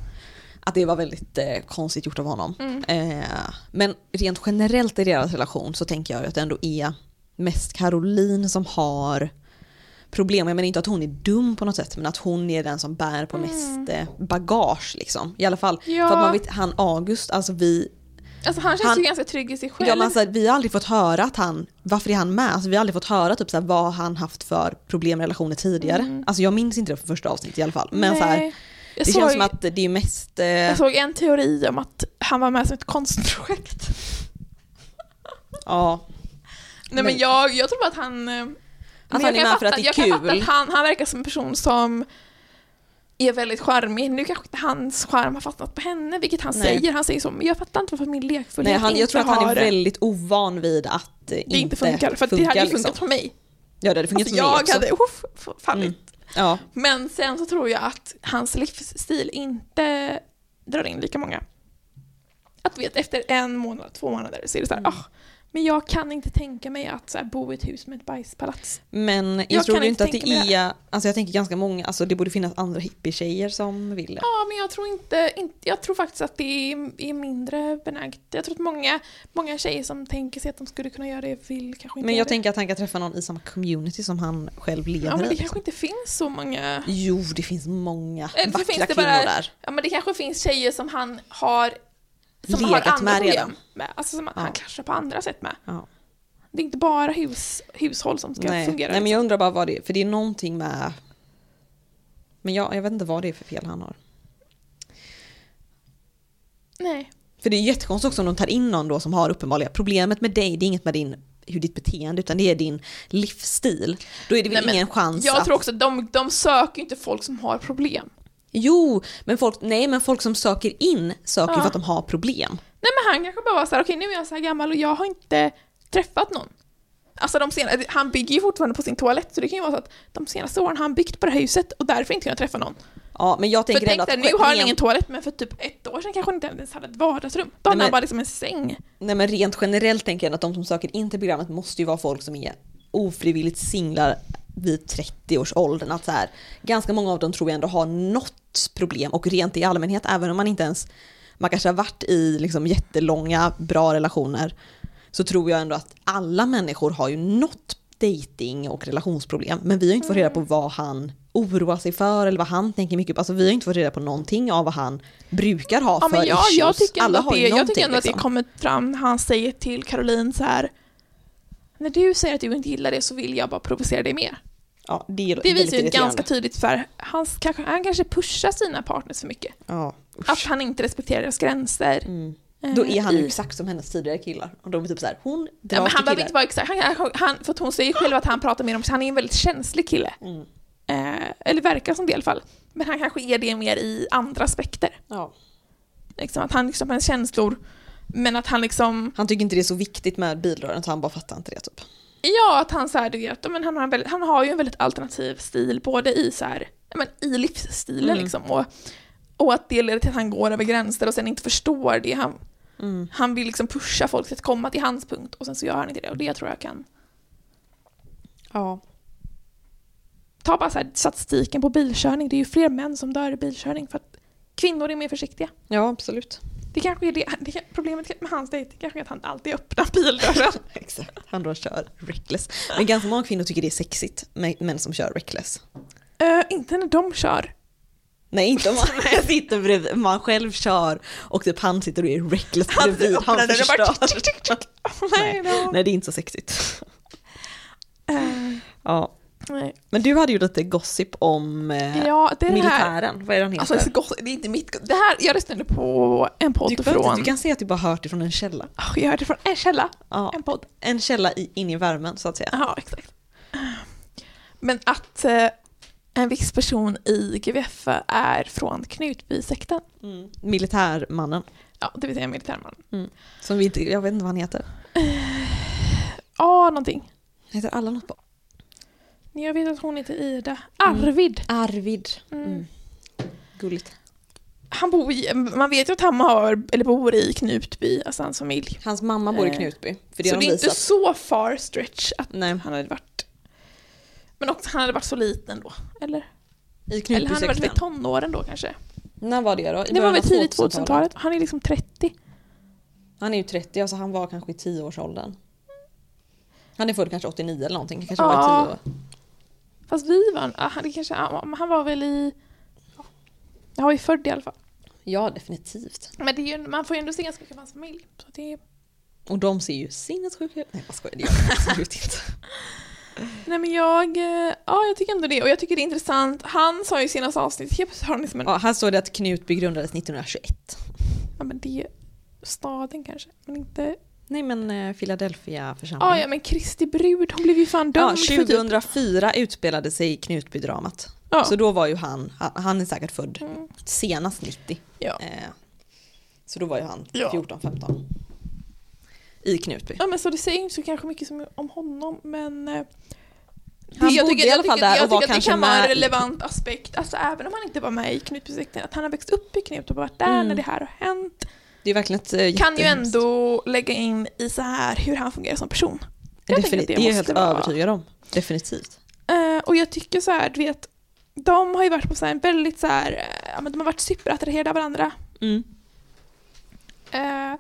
att det var väldigt eh, konstigt gjort av honom. Mm. Eh, men rent generellt i deras relation så tänker jag att det ändå är mest Caroline som har problem. Jag menar inte att hon är dum på något sätt men att hon är den som bär på Mm. mest eh, bagage liksom. I alla fall Ja. för att man vet, han August, alltså vi, Alltså han känns Han- ju ganska trygg i sig själv. ja, men alltså, vi har aldrig fått höra att han, varför är han med? Alltså, vi har aldrig fått höra typ, så här, vad han haft för problem i relationer tidigare. Mm. Alltså jag minns inte det från första avsnittet i alla fall. Men Nej. så här, jag det såg, känns som att det är mest... Eh, Jag såg en teori om att han var med som ett konstprojekt. ja, Nej men Men- jag, jag tror att han... men han jag är med för att fatta- det är jag kan fatta att han, han verkar som en person som är väldigt charmig. Nu kanske inte hans charm har fastnat på henne, vilket han Nej. säger. Han säger så, men jag fattar inte varför min lekfullhet Nej, han, jag tror att han är väldigt ovan vid att eh, det inte, inte funkar. För att det hade ju funkat för mig. Ja det hade funkat Alltså, för mig jag också. hade uff, fallit. Mm. Ja, Men sen så tror jag att hans livsstil inte drar in lika många. Att vet, efter en månad, två månader så är det så här, Mm. ah, men jag kan inte tänka mig att så här, bo i ett hus med ett bajspalats. men jag, Jag tror inte inte att det är, alltså jag tänker ganska många, alltså det borde finnas andra hippietjejer som vill det. Ja, men jag tror inte, inte jag tror faktiskt att det är, är mindre benäget. Jag tror att många, många tjejer som tänker sig att de skulle kunna göra det vill kanske inte Men jag det. tänker att han kan träffa någon i samma community som han själv lever Ja, men det i. kanske inte finns så många. Jo, det finns många Eller så vackra finns det kvinnor bara- där. Ja, men det kanske finns tjejer som han har som Legat med redan. med. Alltså som Ja. han klaschar på andra sätt med. Ja. Det är inte bara hus, hushåll som ska Nej. fungera. Nej, men jag undrar bara vad det är, för det är någonting med... Men jag, jag vet inte vad det är för fel han har. Nej. För det är jättekonstigt också om de tar in någon då som har uppenbarliga problemet med dig, det är inget med din, hur ditt beteende utan det är din livsstil. Då är det väl Nej, ingen chans Jag att... tror också att de, de söker inte folk som har problem. Jo, men folk, nej men folk som söker in söker Ja. för att de har problem. Nej men han kanske bara var så här, okej nu är jag så här gammal och jag har inte träffat någon. Alltså de senaste, han bygger ju fortfarande på sin toalett så det kan ju vara så att de senaste åren har han byggt på det här huset och därför inte kunnat träffa någon. Ja, men jag För tänker tänk ändå dig, nu har han ingen toalett, men för typ ett år sedan kanske hon inte ens hade ett vardagsrum. Då hade han bara liksom en säng. Nej men rent generellt tänker jag att de som söker in till programmet måste ju vara folk som är ofrivilligt singlar vid 30 års åldern. Att så här, ganska många av dem tror jag ändå har något problem och rent i allmänhet, även om man inte ens, man kanske har varit i liksom jättelånga bra relationer, så tror jag ändå att alla människor har ju något dating och relationsproblem. Men vi har inte fått reda på vad han oroar sig för eller vad han tänker mycket på. Alltså vi har inte fått reda på någonting av vad han brukar ha Ja, för men jag, issues. jag tycker ändå, alla har det, ju jag tycker ändå att det liksom. kommer fram när han säger till Caroline så här. När du säger att du inte gillar det så vill jag bara provocera dig mer. Ja, det, Det visar ju ganska tydligt för han kanske, han kanske pushar sina partners för mycket. Ja, Att han inte respekterar deras gränser. Mm. Eh, Då är han ju exakt som hennes tidigare killar. Och de är typ såhär, hon Ja, men han behöver inte vara exakt, han, han, för hon säger själv att han pratar mer om, han är en väldigt känslig kille. Mm. Eh, eller verkar som det i alla fall. Men han kanske är det mer i andra aspekter. Ja. Liksom, att han liksom har känslor, men att han liksom, Han tycker inte det är så viktigt med bildrören så han bara fattar inte det typ. ja att han så här, du vet, men han, har väldigt, han har ju en väldigt alternativ stil, både i så här, men i livsstilen Mm. liksom. Och, och att det leder till att han går över gränser och sen inte förstår det. Han, Mm. han vill liksom pusha folk till att komma till hans punkt och sen så gör han inte det. Och det tror jag kan Ja. Ta bara så här, statistiken på bilkörning, det är ju fler män som dör i bilkörning för att kvinnor är mer försiktiga. Ja, absolut. Det kanske är det, det problemet med hans dejt kanske är att han alltid öppnar bildörren. Exakt. Han då kör reckless. Men ganska många kvinnor tycker det är sexigt med män som kör reckless. Eh, inte när de kör. Nej, inte om man sitter bredvid, man själv kör och typ han sitter och är reckless bredvid. Han dörren och bara förstör. tick, tick, tick. Nej, no. Nej, det är inte så sexigt. Eh, Ja. Nej. Men du hade ju lite gossip om eh, Ja, det är det här. militären. Vad är det han heter? Alltså, det är inte mitt... Det här, jag lyssnade på en podd du, från... du kan se att du bara hört det från en källa. Ah, Jag hörde från en källa, Ja, en podd. en källa i, in i värmen så att säga. Ja, exakt. Men att eh, en viss person i GVF är från Knutbysekten. Mm. Militärmannen. Ja, det vill säga militärman. Som vi inte, jag vet inte vad han heter. Ja, någonting. Heter alla något på? Jag vet att hon heter Ida. Arvid. Arvid. Mm. Mm. Gulligt. Han bor i, man vet ju att han har, eller bor i Knutby, alltså hans familj. Hans mamma bor i Eh, Knutby. För det så har det de är inte visat. så far stretch att Nej, han hade varit... Men också han hade varit så liten då, eller? i Eller han hade varit Knutbysekten. tonåren då kanske. När var det då? I Det var väl tidigt 2000-talet? 2000-talet. Han är liksom 30. Han är ju 30, alltså han var kanske i 10-årsåldern. Han är född kanske 89 eller någonting. Kanske Ja. var i 10 år. Fast vi var, han, kanske, han var väl i... Han var ju född i alla fall. Ja, definitivt. Men ju, man får ju ändå se ganska mycket av hans familj. Så det Och de ser ju sinnessjuka ut. Nej, jag skojar. Det gör de absolut inte. nej men jag, eh, ja jag tycker ändå det. Och jag tycker det är intressant. Han sa ju i senaste avsnittet, helt plötsligt har han liksom en, Ja, här står det att Knutby grundades 1921. ja men det är staden kanske. Men inte, Nej, men eh, Philadelphia församling. ja ja men Kristi brud, hon blev ju fan Ja, dömd typ, 2004 utspelade sig Knutby-dramat. ja. Så då var ju han, han- är säkert född Mm, senast 90. ja. Eh, så då var ju han Ja. 14-15. I Knutby. ja men så det säger inte så kanske mycket som, om honom men eh, Han jag bodde tycker, i alla jag fall där jag och var tycker att det kanske kan vara en med- relevant aspekt, alltså även om han inte var med i Knutbysekten, att han har växt upp i Knut och varit där Mm. när det här har hänt. Det är verkligen ett eh, kan ju ändå lägga in i så här hur han fungerar som person. Jag Defini- det, är jag helt vara- övertygad om. Definitivt. Eh, och jag tycker så här, du vet, de har ju varit på så här en väldigt så här, men de har varit superattraherade av varandra. Mm. Eh,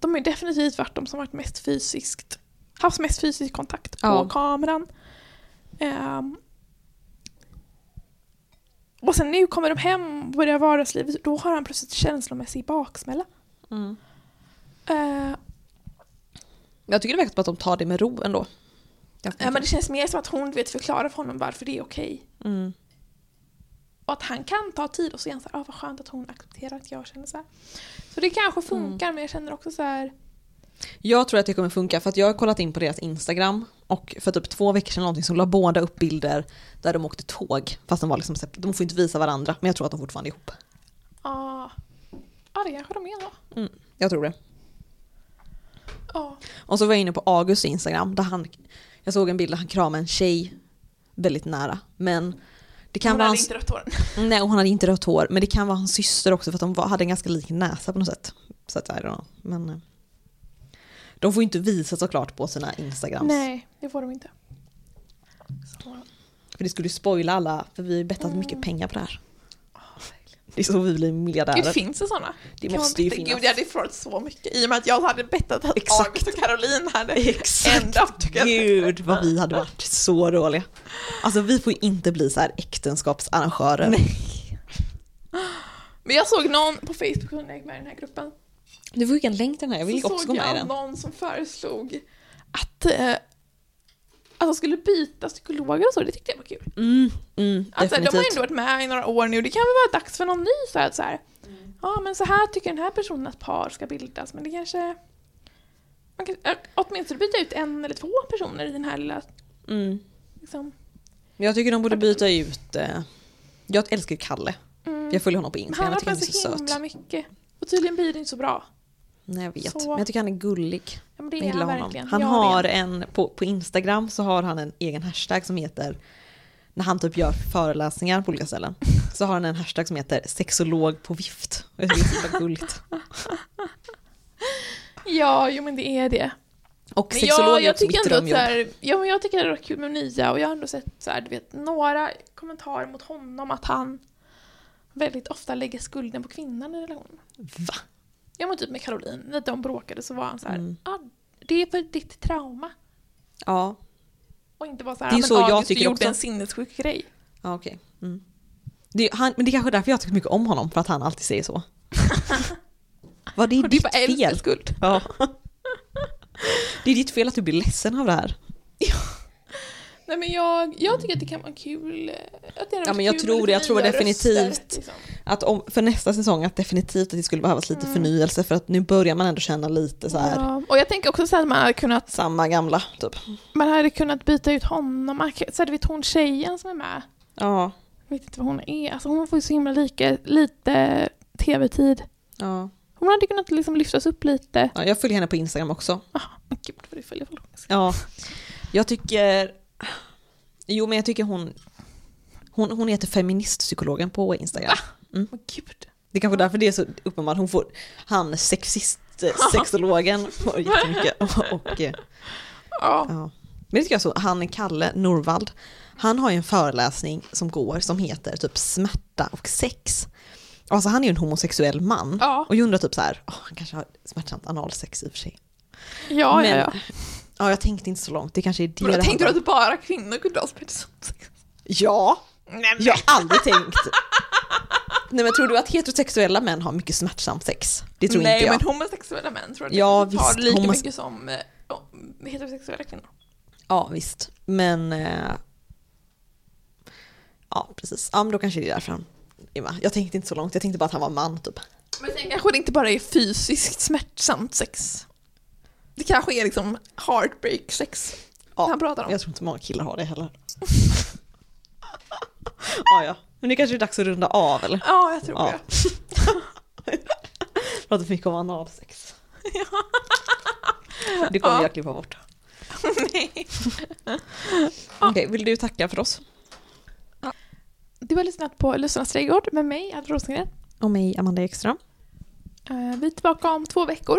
de har ju definitivt varit de som varit mest fysiskt, haft mest fysisk kontakt på Ja. kameran. Ehm, och sen nu kommer de hem och börjar vardagslivet, då har han plötsligt känslomässig baksmälla. Mm. Eh, Jag tycker det verkar som att de tar det med ro ändå. ja, men det känns mer som att hon vet förklara för honom varför det är okej. mm. Och att han kan ta tid och så är han så här, ah, vad skönt att hon accepterar att jag känner så här. Så det kanske funkar men jag känner också så här, Jag tror att det kommer funka för att jag har kollat in på deras Instagram och för typ två veckor sedan någonting så la båda upp bilder där de åkte tåg. Fast de var liksom, de får inte visa varandra men jag tror att de fortfarande är ihop. ja, ah, det kanske de är då. Jag tror det. Ja. Och så var jag inne på August Instagram där han, jag såg en bild där han kramade en tjej väldigt nära. Men Det kan Hon vara hade hans, inte rött hår. nej, hon hade inte rött hår, men det kan vara hans syster också för att de hade en ganska lik näsa på något sätt. Så att, I don't know. Men eh, de får ju inte visa såklart på sina Instagrams. Nej, det får de inte. Så. För det skulle ju spoila alla, för vi har bettat mycket Mm. pengar på det här. Det är så vi blir miljardärer. Gud, finns det sådana? det Kan måste ju finnas. Gud, jag hade förlorat så mycket i och med att jag hade bettat att Exakt. August och Caroline hade Exakt. till Gud vad vi hade varit så dåliga. Alltså vi får ju inte bli så här äktenskapsarrangörer. Men jag såg någon på Facebook när jag gick med i den här gruppen. Du får skicka en länk till den här, jag vill så också såg gå med i jag den. någon som föreslog att, de skulle byta psykologer och så, det tyckte jag var kul. Mm, mm, Alltså, de har ju ändå varit med i några år nu, det kan väl vara dags för någon ny så här, så här. Ja men så här tycker den här personen att par ska bildas, men det kanske man kan eh, åtminstone byta ut en eller två personer i den här lilla Mm. liksom. Jag tycker de borde byta ut, eh, jag älskar ju Kalle. Mm. Jag följer honom på Instagram, han jag har tycker han är så så söt. himla mycket. Och tydligen blir det inte så bra. Nej jag vet, Så- men jag tycker han är gullig. Ja, Jag gillar han honom. Han Jag har vet. en, på, på Instagram så har han en egen hashtag som heter, när han typ gör föreläsningar på olika ställen, så har han en hashtag som heter sexolog på vift. Det är så himla gulligt. Ja, jo men det är det. Och sexolog jag, är också tycker mitt drömjobb. här, ja, men jag tycker det är kul med nya och jag har ändå sett så här, du vet, några kommentarer mot honom att han väldigt ofta lägger skulden på kvinnan i relationen. Va? Ja men typ med Caroline, när de bråkade så var han så här, Mm. ah, det är för ditt trauma. Ja, Och inte bara så här, Det är "Ah, men så jag August, du tycker gjorde också." en sinnessjuk grej. ja okej. Mm. Det, han, men det är kanske är därför jag tycker mycket om honom, för att han alltid säger så. Vad det är Och det är ditt fel. skuld. Ja. Det är ditt fel att du blir ledsen av det här. Nej men jag, jag tycker att det kan vara kul. eh, Att det hade Ja, men jag tror det. Jag tror definitivt. röster, liksom. Att om, för nästa säsong att definitivt att det skulle behövas lite Mm. förnyelse för att nu börjar man ändå känna lite så här Ja, och jag tänker också så att man hade kunnat, samma gamla typ. man hade kunnat byta ut honom. Kan- Så du vet hon tjejen som är med. Ja, Jag vet inte vad hon är. Alltså hon får ju så himla lika, lite tv-tid. ja. Hon hade kunnat liksom lyftas upp lite. ja. Jag följer henne på Instagram också. Ah, men gud vad du följer folk. Ja, jag tycker... Jo, men jag tycker hon... Hon, hon heter feministpsykologen på Instagram. Men gud. Det är kanske därför det är så uppenbart. Hon får... Han sexist-sexologen får jättemycket. Och, och, eh, Ja. ja. Men det tycker jag så. Han är Kalle Norvald. Han har ju en föreläsning som går som heter typ smärta och sex. Alltså han är ju en homosexuell man. Ja. Och jag undrar typ så här, åh, han kanske har smärtsamt analsex i och för sig. Ja, Men- ja, ja. Ja, jag tänkte inte så långt. Det kanske är det Men då det tänkte du att bara kvinnor kunde ha smärtsamt Ja, Nej jag har aldrig tänkt. Nej men tror du att heterosexuella män har mycket smärtsamt sex? Det tror Nej inte jag. men homosexuella män tror jag Ja, har visst, lika homos- mycket som oh, heterosexuella kvinnor. Ja visst, men... Eh... Ja precis, ja men då kanske det är därför han. Jag tänkte inte så långt, jag tänkte bara att han var man typ. Men sen kanske det inte bara är fysiskt smärtsamt sex. Det kanske är liksom heartbreak sex Ja, han pratar om. Jag tror inte många killar har det heller. ja, ja. Men det kanske är dags att runda av eller? Ja, jag tror Ja. det. Pratar för mycket om analsex. Det kommer Ja. jag klippa bort. Nej. Okej, vill du tacka för oss? Du har lyssnat på Lussornas trädgård med mig, Anna Rosengren. Och mig, Amanda Ekström. Eh, Vi är tillbaka om två veckor.